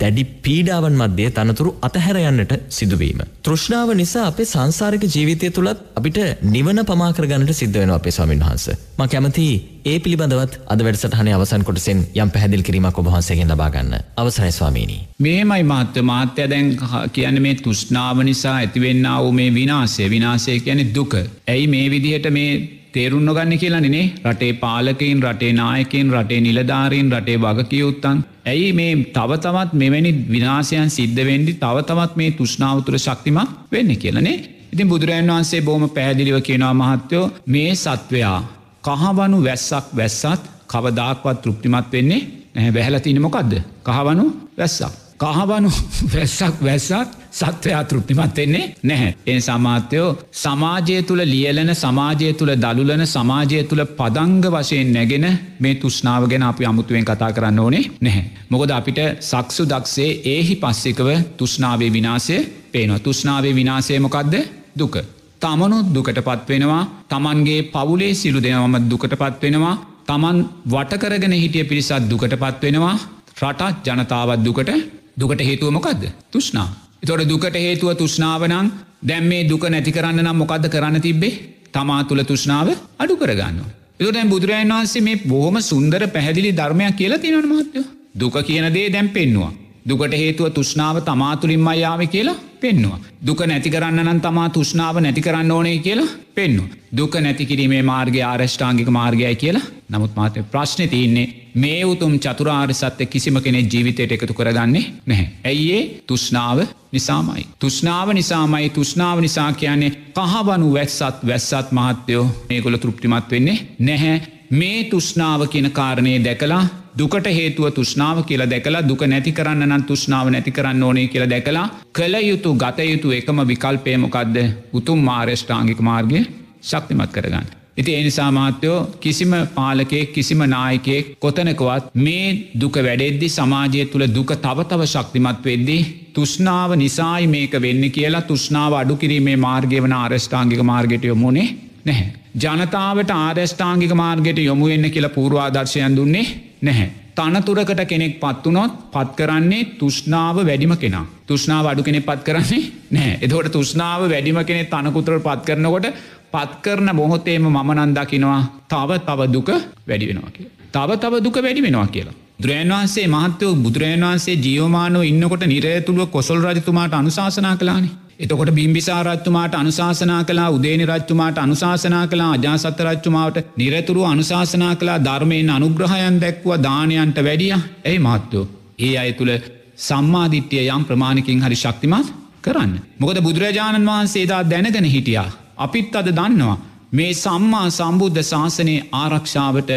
දැඩි පීඩාවන් මධ්‍යය තනතුරු අතහැර යන්නට සිදුවීම. තෘෂ්ණාව නිසා අපේ සංසාරික ජීවිතය තුළත් අපිට නිවන පමාකර ගන්නට සිද්ධ වෙන අපේ ස්වාමින් වහන්ස. ම කැමති ඒ පිළිබඳවත් අද වැඩසටහනේ අවසන් කොටසෙන් යම් පැහැදිල් කිරීමක් ඔබහන්සේගෙන් ලබාගන්න අවසරයි ස්වාමීනී. මේමයි මාත්‍ය මාත්‍ය දැන් කියන මේ තුෂ්නාව නිසා ඇතිවෙන්න වූ මේ විනාසේ විනාසය කියන දුක. ඇයි මේ විදිහට මේ තේරුන්න ගන්න කියලනේ රටේ පාලකයින් රටේ නායකෙන් රටේ නිලධාරීන් රටේ වගකියයුත්තන් ඇයි මේ තවතවත් මෙවැනි විනාසයන් සිද්ධ වෙන්ඩි තවතවත් මේ තුෂ්නාවතුර ශක්තිමක් වෙන්න කියලනේ ඉතින් බුදුරජන් වහන්සේ බෝම පැහැදිලිව කියනවා මහත්තයෝ මේ සත්වයා කහවනු වැස්සක් වැස්සත් කවදාක්වත් තෘප්තිමත් වෙන්නේ නැහැ. බැහලතින මොකක්ද කහවනු වැස්සක්. කහවනු වැස්සක් වැස්සත් සත්වයා තෘප්තිමත් වෙන්නේ නැහැ. එ සමාත්‍යයෝ සමාජය තුළ ලියලන සමාජය තුළ දළුලන සමාජය තුළ පදංග වශයෙන් නැගෙන මේ තුෂ්නාව ගැන අපි අමුතුවෙන් කතා කරන්න ඕනේ නැහැ. මොකද අපිට සක්සු දක්සේ ඒහි පස්සිකව තුෂ්නාවේ විනාසය පේනවා තුෂ්නාවේ විනාසයමොකක්ද දුක. තමනුත් දුකට පත්වෙනවා තමන්ගේ පවුලේ සිලු දෙනවම දුකට පත්වෙනවා තමන් වටකරගෙන හිටිය පිරිසත් දුකට පත්වෙනවා රටත් ජනතාවත් දුකට දුකට හේතුවමොකක්ද තුෂ්නා. එතොට දුකට හේතුව තුෂ්නාවනං දැම් මේ දුක නැති කරන්න නම් මොකක්ද කරන්න තිබ්බේ තමා තුළ තුෂ්නාව අඩු කරගන්න. එතුටැන් බුදුරජන් වහන්සේ මේ බොහොම සුන්දර පැහැදිලි ධර්මයක් කියලා තියෙන මහත්ය. දුක කියනදේ දැම් පෙන්නවා. දුකට හේතුව තුෂ්නාව තමාතුළින්ම යාව කියලා පෙන්නවා. දුක නැති කරන්න නම් තමා තුෂ්නාව නැති කරන්න ඕනේ කියලා පෙන්නු. දුක නැති කිරීමේ මාර්ගය ආරෂ්ඨාංගික මාර්ගයයි කියලා නමුත් මාතය ප්‍රශ්නය තියන්නේ මේ උතුම් චතුරාර් සත්‍ය කිසිම කෙනෙ ජීවිතයට එකතු කරගන්නේ නැහැ. ඇයිඒ තුෂ්නාව නිසාමයි. තුෂ්නාව නිසාමයි තුෂ්නාව නිසා කියන්නේ කහවනු වැස්සත් වැස්සත් මහත්තයෝ මේගොල තෘප්තිමත් වෙන්නේ නැහැ මේ තුෂ්නාව කියන කාරණය දැකලා දුකට හේතුව තුෂ්නාව කියලා දැකලා දුක නැති කරන්න නම් තුෂ්නාව නැති කරන්න ඕනේ කියලා දැකලා කළ යුතු ගතයුතු එකම විකල්පයමොකක්ද උතුම් මාර්ෂ්ඨාංගික මාර්ගය ශක්තිමත් කරගන්න. ඉති එනිසා මාත්‍යයෝ කිසිම පාලකෙක් කිසිම නායකෙක් කොතනකවත් මේ දුක වැඩෙද්දි සමාජය තුළ දුක තවතව ශක්තිමත් වෙද්දී තුෂ්නාව නිසායි මේක වෙන්න කියලා තුෂ්නාව අඩු කිරීමේ මාර්ගය වන ආරෂ්ඨාංගික මාර්ගයට යොමුණේ නැහැ. ජනතාවට ආරෂ්ඨාංගික මාර්ගයට යොමුවෙන්න කියලා පූර්වාදර්ශයන් දුන්නේ නැහැ. තනතුරකට කෙනෙක් පත්වනොත් පත් කරන්නේ තුෂ්නාව වැඩිම කෙනා. තුෂ්නාව අඩු කෙනෙ පත් කරන්නේ නෑ එදවට තුෂ්නාව වැඩිම කෙනෙ තනකුතුර පත් කරනකොට පත් කරන බොහොතේම මනන්දකිනවා තව තව දුක වැඩි වෙනවා කිය. තව තව දුක වැඩි වෙනවා කියලා. දුරන් වහන්සේ මහත්තයෝ බුදුරජන් වහන්සේ ජියෝමානෝ ඉන්නකොට නිරයතුළුව කොසල් රජතුමාට අනුශාසනා කලානේ. එතකොට බිම්බිසා රච්තුමාට අනුශාසනා කලා උදේනි රච්තුමාට අනුශාසනා කලා අජාසත්ත රච්චුමාවට නිරතුරු අනුශාසනා කලා ධර්මයෙන් අනුග්‍රහයන් දැක්ව දානයන්ට වැඩිය ඇයි මහත්තයෝ. ඒ අය තුළ සම්මාධිට්්‍යය යම් ප්‍රමාණකින් හරි ශක්තිමත් කරන්න. මොකද බුදුරජාණන් වහන්සේදා දැනගෙන හිටියා. අපිත් අද දන්නවා. මේ සම්මා සම්බුද්ධ ශාසනයේ ආරක්ෂාවට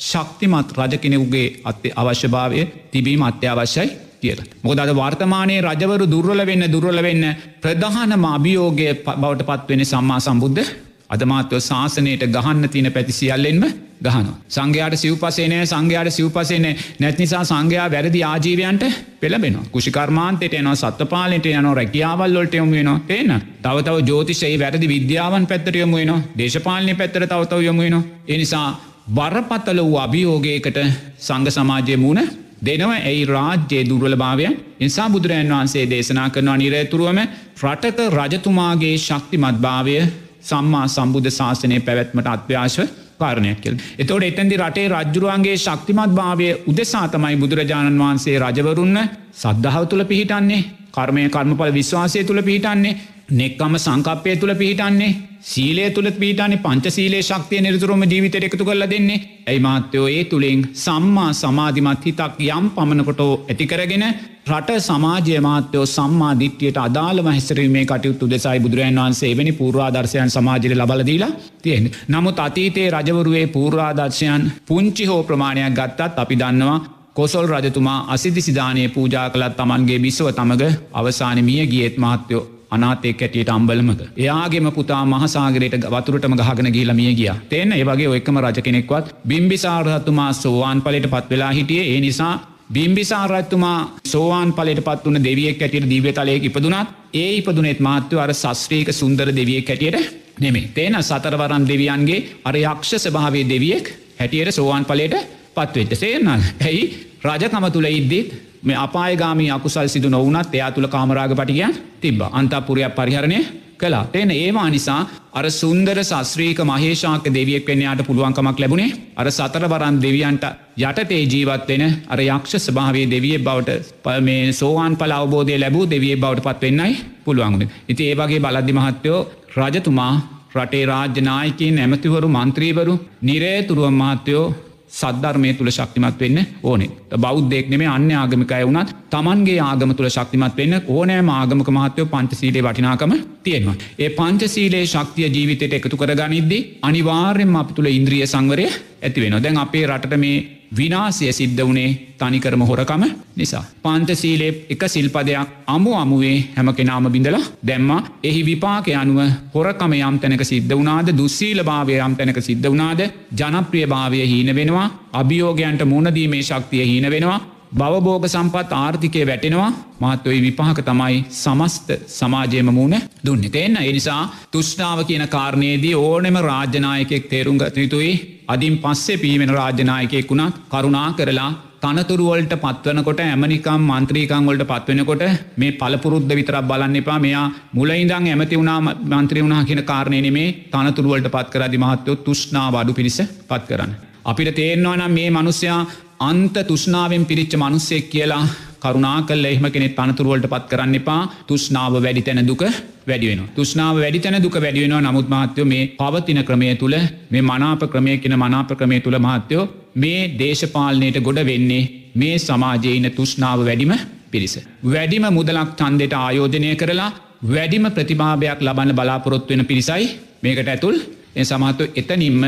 ශක්තිමත් රජ කෙනෙකුගේ අත්තේ අවශ්‍යභාවය තිබීම අත්‍යවශ්‍යයි කියලා. මොකද අද වර්තමානයේ රජවරු දුර්වල වෙන්න දුර්වල වෙන්න ප්‍රධානම අභියෝගය බවට පත්වෙන සම්මා සම්බුද්ධ අදමාත්ව ශාසනයට ගහන්න තින පැති සියල්ලෙන්ම ගහන. සංඝයාට සිව්පසේනය සංඝයාට සිව්පසේන නැත්නිසා සංඝයා වැරදි ආජීවයන්ට පෙළබෙන කුෂිකර්මාන්තයට යන සත්පාලට යන රැකියාවල්ලොට යොම වෙන එන්න. තවතව ජෝතිශයි වැරදි විද්‍යාවන් පැත්තට යොම වෙන දේශපාලනය පැත්තර තවතව යොම වෙන. එනිසා බරපත්තල වූ අභියෝගයකට සංඝ සමාජය මුණ දෙනව. ඇයි රාජ්‍යයේ දුර්වල භාවය නිසා බුදුරජන් වහන්සේ දේශනා කරනවා නිරේතුරුවම රටක රජතුමාගේ ශක්තිමත් භාවය සම්මා සම්බුද්ධ ශාසනය පැවැත්මට අත්‍යශව කාරණයක් කෙල්. එතෝට එතැදි රටේ රජ්ජුරුවන්ගේ ශක්තිමත් භාවය උදෙසා තමයි බුදුරජාණන් වහන්සේ රජවරුන්න සද්ධාව තුළ පිහිටන්නේ කර්මය කර්මපල විශ්වාසය තුළ පිහිටන්නේ නෙක්කම සංකප්පය තුළ පිහිටන්නේ සීලය තුළ පීටානි පංචසීලේ ශක්තිය නිරතුරම ජීවිතයට එකතු කරල දෙන්නේ ඇයි මාත්‍යයෝ ඒ තුළින් සම්මා සමාධිමත් හිතක් යම් පමණකොටෝ ඇතිකරගෙන රට සමාජය මාත්‍යයෝ සම්මා දිට්්‍යයට අදාළ හැසරීමේ කටයුතු දෙසයි බුදුරන් වන්සේ එවැනි පූර්වාදර්ශයන් සමාජයට ලබලදීලා තියෙන. නමුත් අතීතයේ රජවරුවේ පූර්වාදර්ශයන් පුංචි හෝ ප්‍රමාණයක් ගත්තත් අපි දන්නවා කොසොල් රජතුමා අසිදි සිධානය පූජා කළත් තමන්ගේ බිස්ව තමග අවසාන මිය ගියත් මාත්‍යයෝ අනාතේ කැටියට අම්බලමක. එයාගේම පුතා මහසාගරයට වතුරටම ගහගෙන ගිහිලා මිය ගියා. තේන්න ඒ වගේ ඔයකම රජ කෙනෙක්වත් බිම්බිසාරහතුමා සෝවාන් ඵලයට පත් වෙලා හිටියේ. ඒ නිසා බිම්බිසාරත්තුමා සෝවාන් පලට පත් වන දෙවියෙක් ඇටියට දිවතලයක ඉපදුනත් ඒ ඉපදුනෙත් මාත්‍යව අර සස්ත්‍රීක සුන්දර දෙවියෙක් හැටියට නෙමේ තේන සතරවරම් දෙවියන්ගේ අර යක්ෂ ස්භාවේ දෙවියෙක් හැටියට සෝවාන් පලට පත්වෙච්ච සේනල් ඇයි? රජකම තුළ ඉද්දිත් මේ අපායගාමී අකුසල් සිදු නොවනත් එයා තුළ කාමරාග පටිකයන් තිබ අන්තපුරයක් පරිහරණය කලා එන ඒවා නිසා අර සුන්දර සස්ත්‍රීක මහේෂාක දෙවියෙක් වෙන්නයාට පුළුවන්කමක් ලැබුණේ. අර සතරවරන් දෙවියන්ට යටතේ ජීවත්වෙන අර යක්ෂ ස්භාවේ දෙවිය බවට මේ සෝවාන් පල අවබෝධය ලැබූ දෙවිය බවට පත්වෙන්නයි පුළුවන්ගුණ. ඉති ඒවගේ බලද්දි මහත්තයෝ රජතුමා රටේ රාජ්‍යනායකින් ඇමතිවරු මන්ත්‍රීවරු නිරේතුරුව මහත්තයෝ සද්ධර්මය තුළ ශක්තිමත් වෙන්න ඕනේ බෞද්ධෙක් නෙමේ අන්‍ය ආගමිකය වුණත් තමන්ගේ ආගම තුළ ශක්තිමත් වෙන්න ඕනෑ ආගමක මහත්වය පංචසීලේ වටිනාකම තියෙනවා. ඒ පංචසීලේ ශක්තිය ජීවිතයට එකතු කරගනිද්දී අනිවාර්යෙන්ම අප තුළ ඉන්ද්‍රිය සංවරය ඇති වෙන දැන් අපේ රටට මේ විනාසය සිද්ධ වනේ තනිකරම හොරකම නිසා. පන්තසීලේ එක සිල්පදයක් අමු අමුවේ හැම කෙනාම බිඳලා දැම්ම. එහි විපාක අනුව හොරකම යම් තැනක සිද්ධ වනාද දුස්සීල භාවය යම් තැනක සිද්ධ වනාද ජනප්‍රිය භාවය හීන වෙනවා අභියෝගයන්ට මුණදීමේ ශක්තිය හීන වෙනවා බවබෝග සම්පත් ආර්ථිකය වැටෙනවා. මාත්වයි විපහක තමයි සමස්ත සමාජයම මූුණ දුන්න. එන්න එනිසා තුෂ්නාව කියන කාරණයේදී ඕනෙම රාජ්‍යනායකෙක් තේරුම් ගත යුතුයි. අදින් පස්සේ පීමෙන රාජ්‍යනායකෙක් වුණත් කරුණා කරලා තනතුරුවලට පත්වනකොට ඇමනිකම් මන්ත්‍රීකං වලට පත්වෙනකොට මේ පලපුරුද්ධ විතරක් බලන්න එපා. මෙයා මුලයිදං ඇමති වුණා මන්ත්‍රී වුණා කියන කාරණය මේ තනතුරුවලට පත් කරදි මහත්තයෝ තුෂ්නා වඩු පිරිස පත් කරන්න. අපිට තේරෙනවා නම් මේ මනුස්්‍යයා අන්ත තුෂ්නාවෙන් පිරිච්ච මනුස්සෙක් කියලා කරුණා කල් එහම කෙනෙ තනතුරුවලට පත් කරන්න එපා. තුෂ්නාව වැඩි තැන දුක. වැඩිවෙන. තුෂ්නාව වැඩි තැන දුක වැඩිවෙනවා නමුත් මහත්තයෝ මේ පවතින ක්‍රමය තුළ මේ මනාප ක්‍රමය කියෙන මනාප ක්‍රමය තුළ මහත්තයෝ මේ දේශපාලනයට ගොඩ වෙන්නේ මේ සමාජයන තුෂ්නාව වැඩිම පිරිස. වැඩිම මුදලක් චන්දයට ආයෝජනය කරලා වැඩිම ප්‍රතිභාවයක් ලබන්න බලාපොරොත්තු වෙන පිරිසයි මේකට ඇතුල් එ සමහත්තු එතනින්ම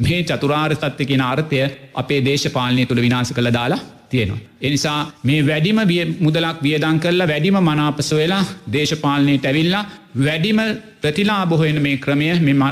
මේ චතුරාර් සත්‍ය කියෙන අර්ථය අපේ දේශපාලනය තුළ විනාස කළ දාලා තියෙනවා. එනිසා මේ වැඩිම මුදලක් වියදං කරලා වැඩිම මනාපස වෙලා දේශපාලනයට ඇවිල්ලා වැඩිම ප්‍රතිලා බොහොෙන මේ ක්‍රමය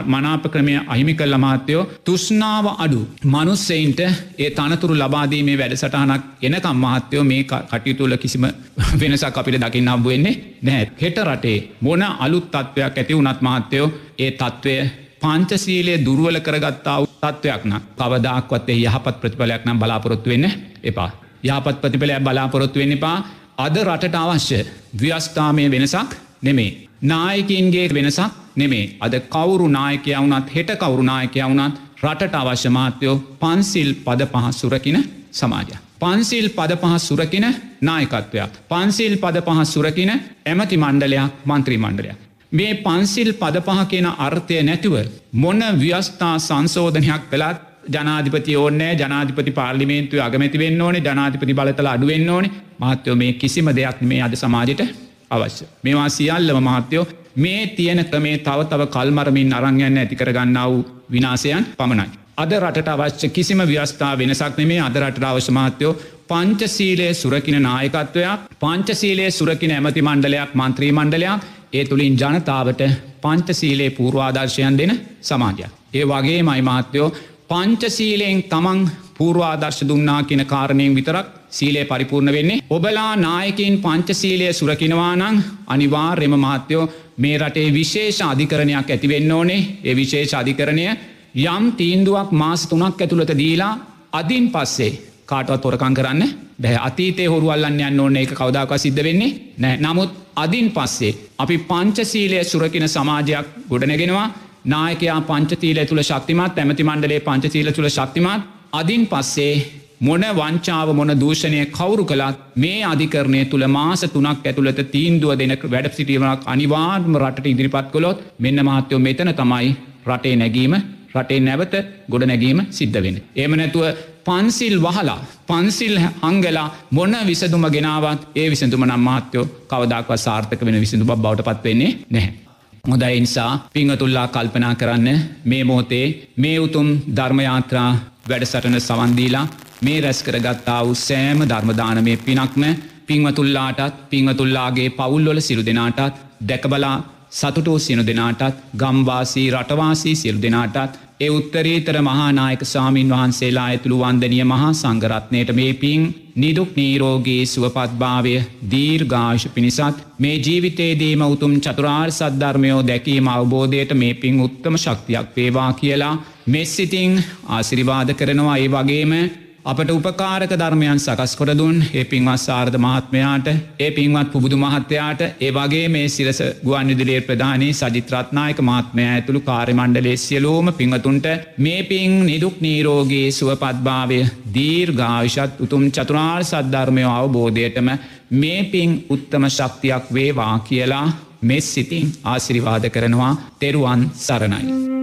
මනාප ක්‍රමය අහිමි කල්ල මාත්‍යයෝ තුස්නාව අඩු මනුස්සෙයින්ට ඒ තනතුරු ලබාදීමේ වැඩසටහනක් එනකම් මහත්තයෝ මේ කටයුතුල කිසිම වෙනසක් අපිට දකින්න අබුවෙන්නේ නැහැ. හෙට රටේ මොන අලුත් තත්ත්වයක් ඇති වනත් මහත්තයෝ ඒ තත්ත්වය පංචසීලේ දුරුවල කරගත්තාව තත්ත්වයක්න කවදක්වත්තේ යහපත් ප්‍රතිඵලයක් නම් බලාපොරොත්තු වෙන්න එපා. යාපත් ප්‍රතිඵලයක් බලාපොරොත්තු වෙන්න එපා අද රටට අවශ්‍ය ව්‍යස්ථාමය වෙනසක් නෙමේ. නායකින්ගේ වෙනසක් නෙමේ අද කවුරු නායකය වුනත් හෙට කවුරු නායකය වුනත් රටට අවශ්‍ය මාත්‍යයෝ පන්සිල් පද පහස් සුරකින සමාජය. පන්සිල් පද පහස් සුරකින නායකත්වයක්. පන්සිල් පද පහස් සුරකින ඇමති මණ්ඩලයක් මන්ත්‍රී මණ්ඩලයක්. මේ පන්සිල් පද පහ කියන අර්ථය නැතුව මොන ව්‍යස්ථා සංසෝධනයක් කළත් ජනාධිපති ඕන්නෑ ජනාධිපති පාර්ලිමේන්තුව අගමැති වෙන්න ඕනේ ජනාධිපති බලතල අඩුවෙන්න ඕනේ මාත්‍යයෝ මේ කිසිම දෙයක් මේ අද සමාජයට අවශ්‍ය. මේවා සියල්ලම මහත්තයෝ මේ තියෙන ක්‍රමේ තව තව කල්මරමින් අරංයන්න ඇතිකරගන්න වූ විනාසයන් පමණයි. අද රට අවශ්‍ය කිසිම ව්‍යස්ථා වෙනසක් නෙමේ අද රට අවශ්‍යමාත්‍යයෝ පංචසීලයේ සුරකින නායකත්වයක් පංචසීලයේ සුරකින ඇමති මණ්ඩලයක් මන්ත්‍රී මණ්ඩලයක් ඒ තුළින් ජනතාවට පංචසීලේ පූර්වාදර්ශයන් දෙන සමාජයක්. ඒ වගේ මයි මාත්‍යයෝ පංචසීලයෙන් තමන් පූර්වාදර්ශ දුන්නා කියන කාරණයෙන් විතරක් සීලේ පරිපූර්ණ වෙන්නේ. ඔබලා නායකින් පංචසීලය සුරකිනවානං අනිවාර්යම මාත්‍යයෝ මේ රටේ විශේෂ අධිකරණයක් ඇතිවෙන්න ඕනේ. ඒ විශේෂ අධිකරණය යම් තීන්දුවක් මාස තුනක් ඇතුළට දීලා අදින් පස්සේ කාටවත් තොරකං කරන්න බැ. අතීතේ හොරුවල්ලන්න යන්න ඕන්න එක කවදාක සිද්ධ වෙන්නේ නෑ. නමුත් අදින් පස්සේ අපි පංචසීලය සුරකින සමාජයක් ගොඩනගෙනවා. නායකයා පංචතීල තුළ ශක්තිමත් ඇමති මණ්ඩලේ පංචතීල තුළ ශක්තිමත් අදින් පස්සේ මොන වංචාව මොන දූෂණය කවුරු කළත් මේ අධිකරණය තුළ මාස තුනක් ඇතුළත තීන්දුව දෙනක වැඩ සිටියමක් අනිවාර්ම රට ඉදිරිපත් කොළොත් මෙන්න මහත්තයෝ මෙතන තමයි රටේ නැගීම රටේ නැවත ගොඩ නැගීම සිද්ධ වෙන. ඒම නැතුව පන්සිල් වහලා පන්සිල් හංගලා මොන විසදුම ගෙනාවත් ඒ විසඳුම නම් මාත්‍යයෝ කවදක්ව සාර්ථක වෙන විසිඳු බවට පත්වෙන්නේ නැහැ. හොදයි නිසා පිංහතුල්ලා කල්පනා කරන්න මේ මෝතේ මේ උතුම් ධර්මයාත්‍රා වැඩසටන සවන්දීලා මේ රැස් කරගත්තා වූ සෑම ධර්මදානමය පිනක්ම පිංවතුල්ලාටත් පිංවතුල්ලාගේ පවුල්ලොල සිරු දෙනාටත් දැකබලා සතුටෝ සියනු දෙනාටත් ගම්වාසී රටවාසී සියලු දෙනාටත් ඒ උත්තරීතර මහානායක සාමීන් වහන්සේලා ඇතුළු වන්දනිය මහා සංගරත්නයට මේ පින් නිදුක් නීරෝගේ සුවපත්භාවය දීර්ඝාශ පිණිසත් මේ ජීවිතේදීම උතුම් චතුරාර් සද්ධර්මයෝ දැකීම අවබෝධයට මේ පින් උත්තම ශක්තියක් වේවා කියලා මෙස්සිතිං ආසිරිවාද කරනවා. ඒ වගේම අපට උපකාරක ධර්මයන් සකස් කොරදුන් ඒ පින්වත් සාර්ධ මහත්මයාට ඒ පින්වත් පුබුදු මහත්තයාට ඒ වගේ මේ සිරස ගුවන් විදිලිය ප්‍රධානී සජිත්‍රත්නායක මාත්මය ඇතුළු කාර්මණ්ඩලේ සියලෝම පිංහතුන්ට මේ පින් නිදුක් නීරෝගේ සුවපත්භාවය දීර්ඝාවිශත් උතුම් චතුරාර් සද්ධර්මයෝ අවබෝධයටම මේ පින් උත්තම ශක්තියක් වේවා කියලා මෙස් සිතින් ආසිරිවාද කරනවා තෙරුවන් සරණයි.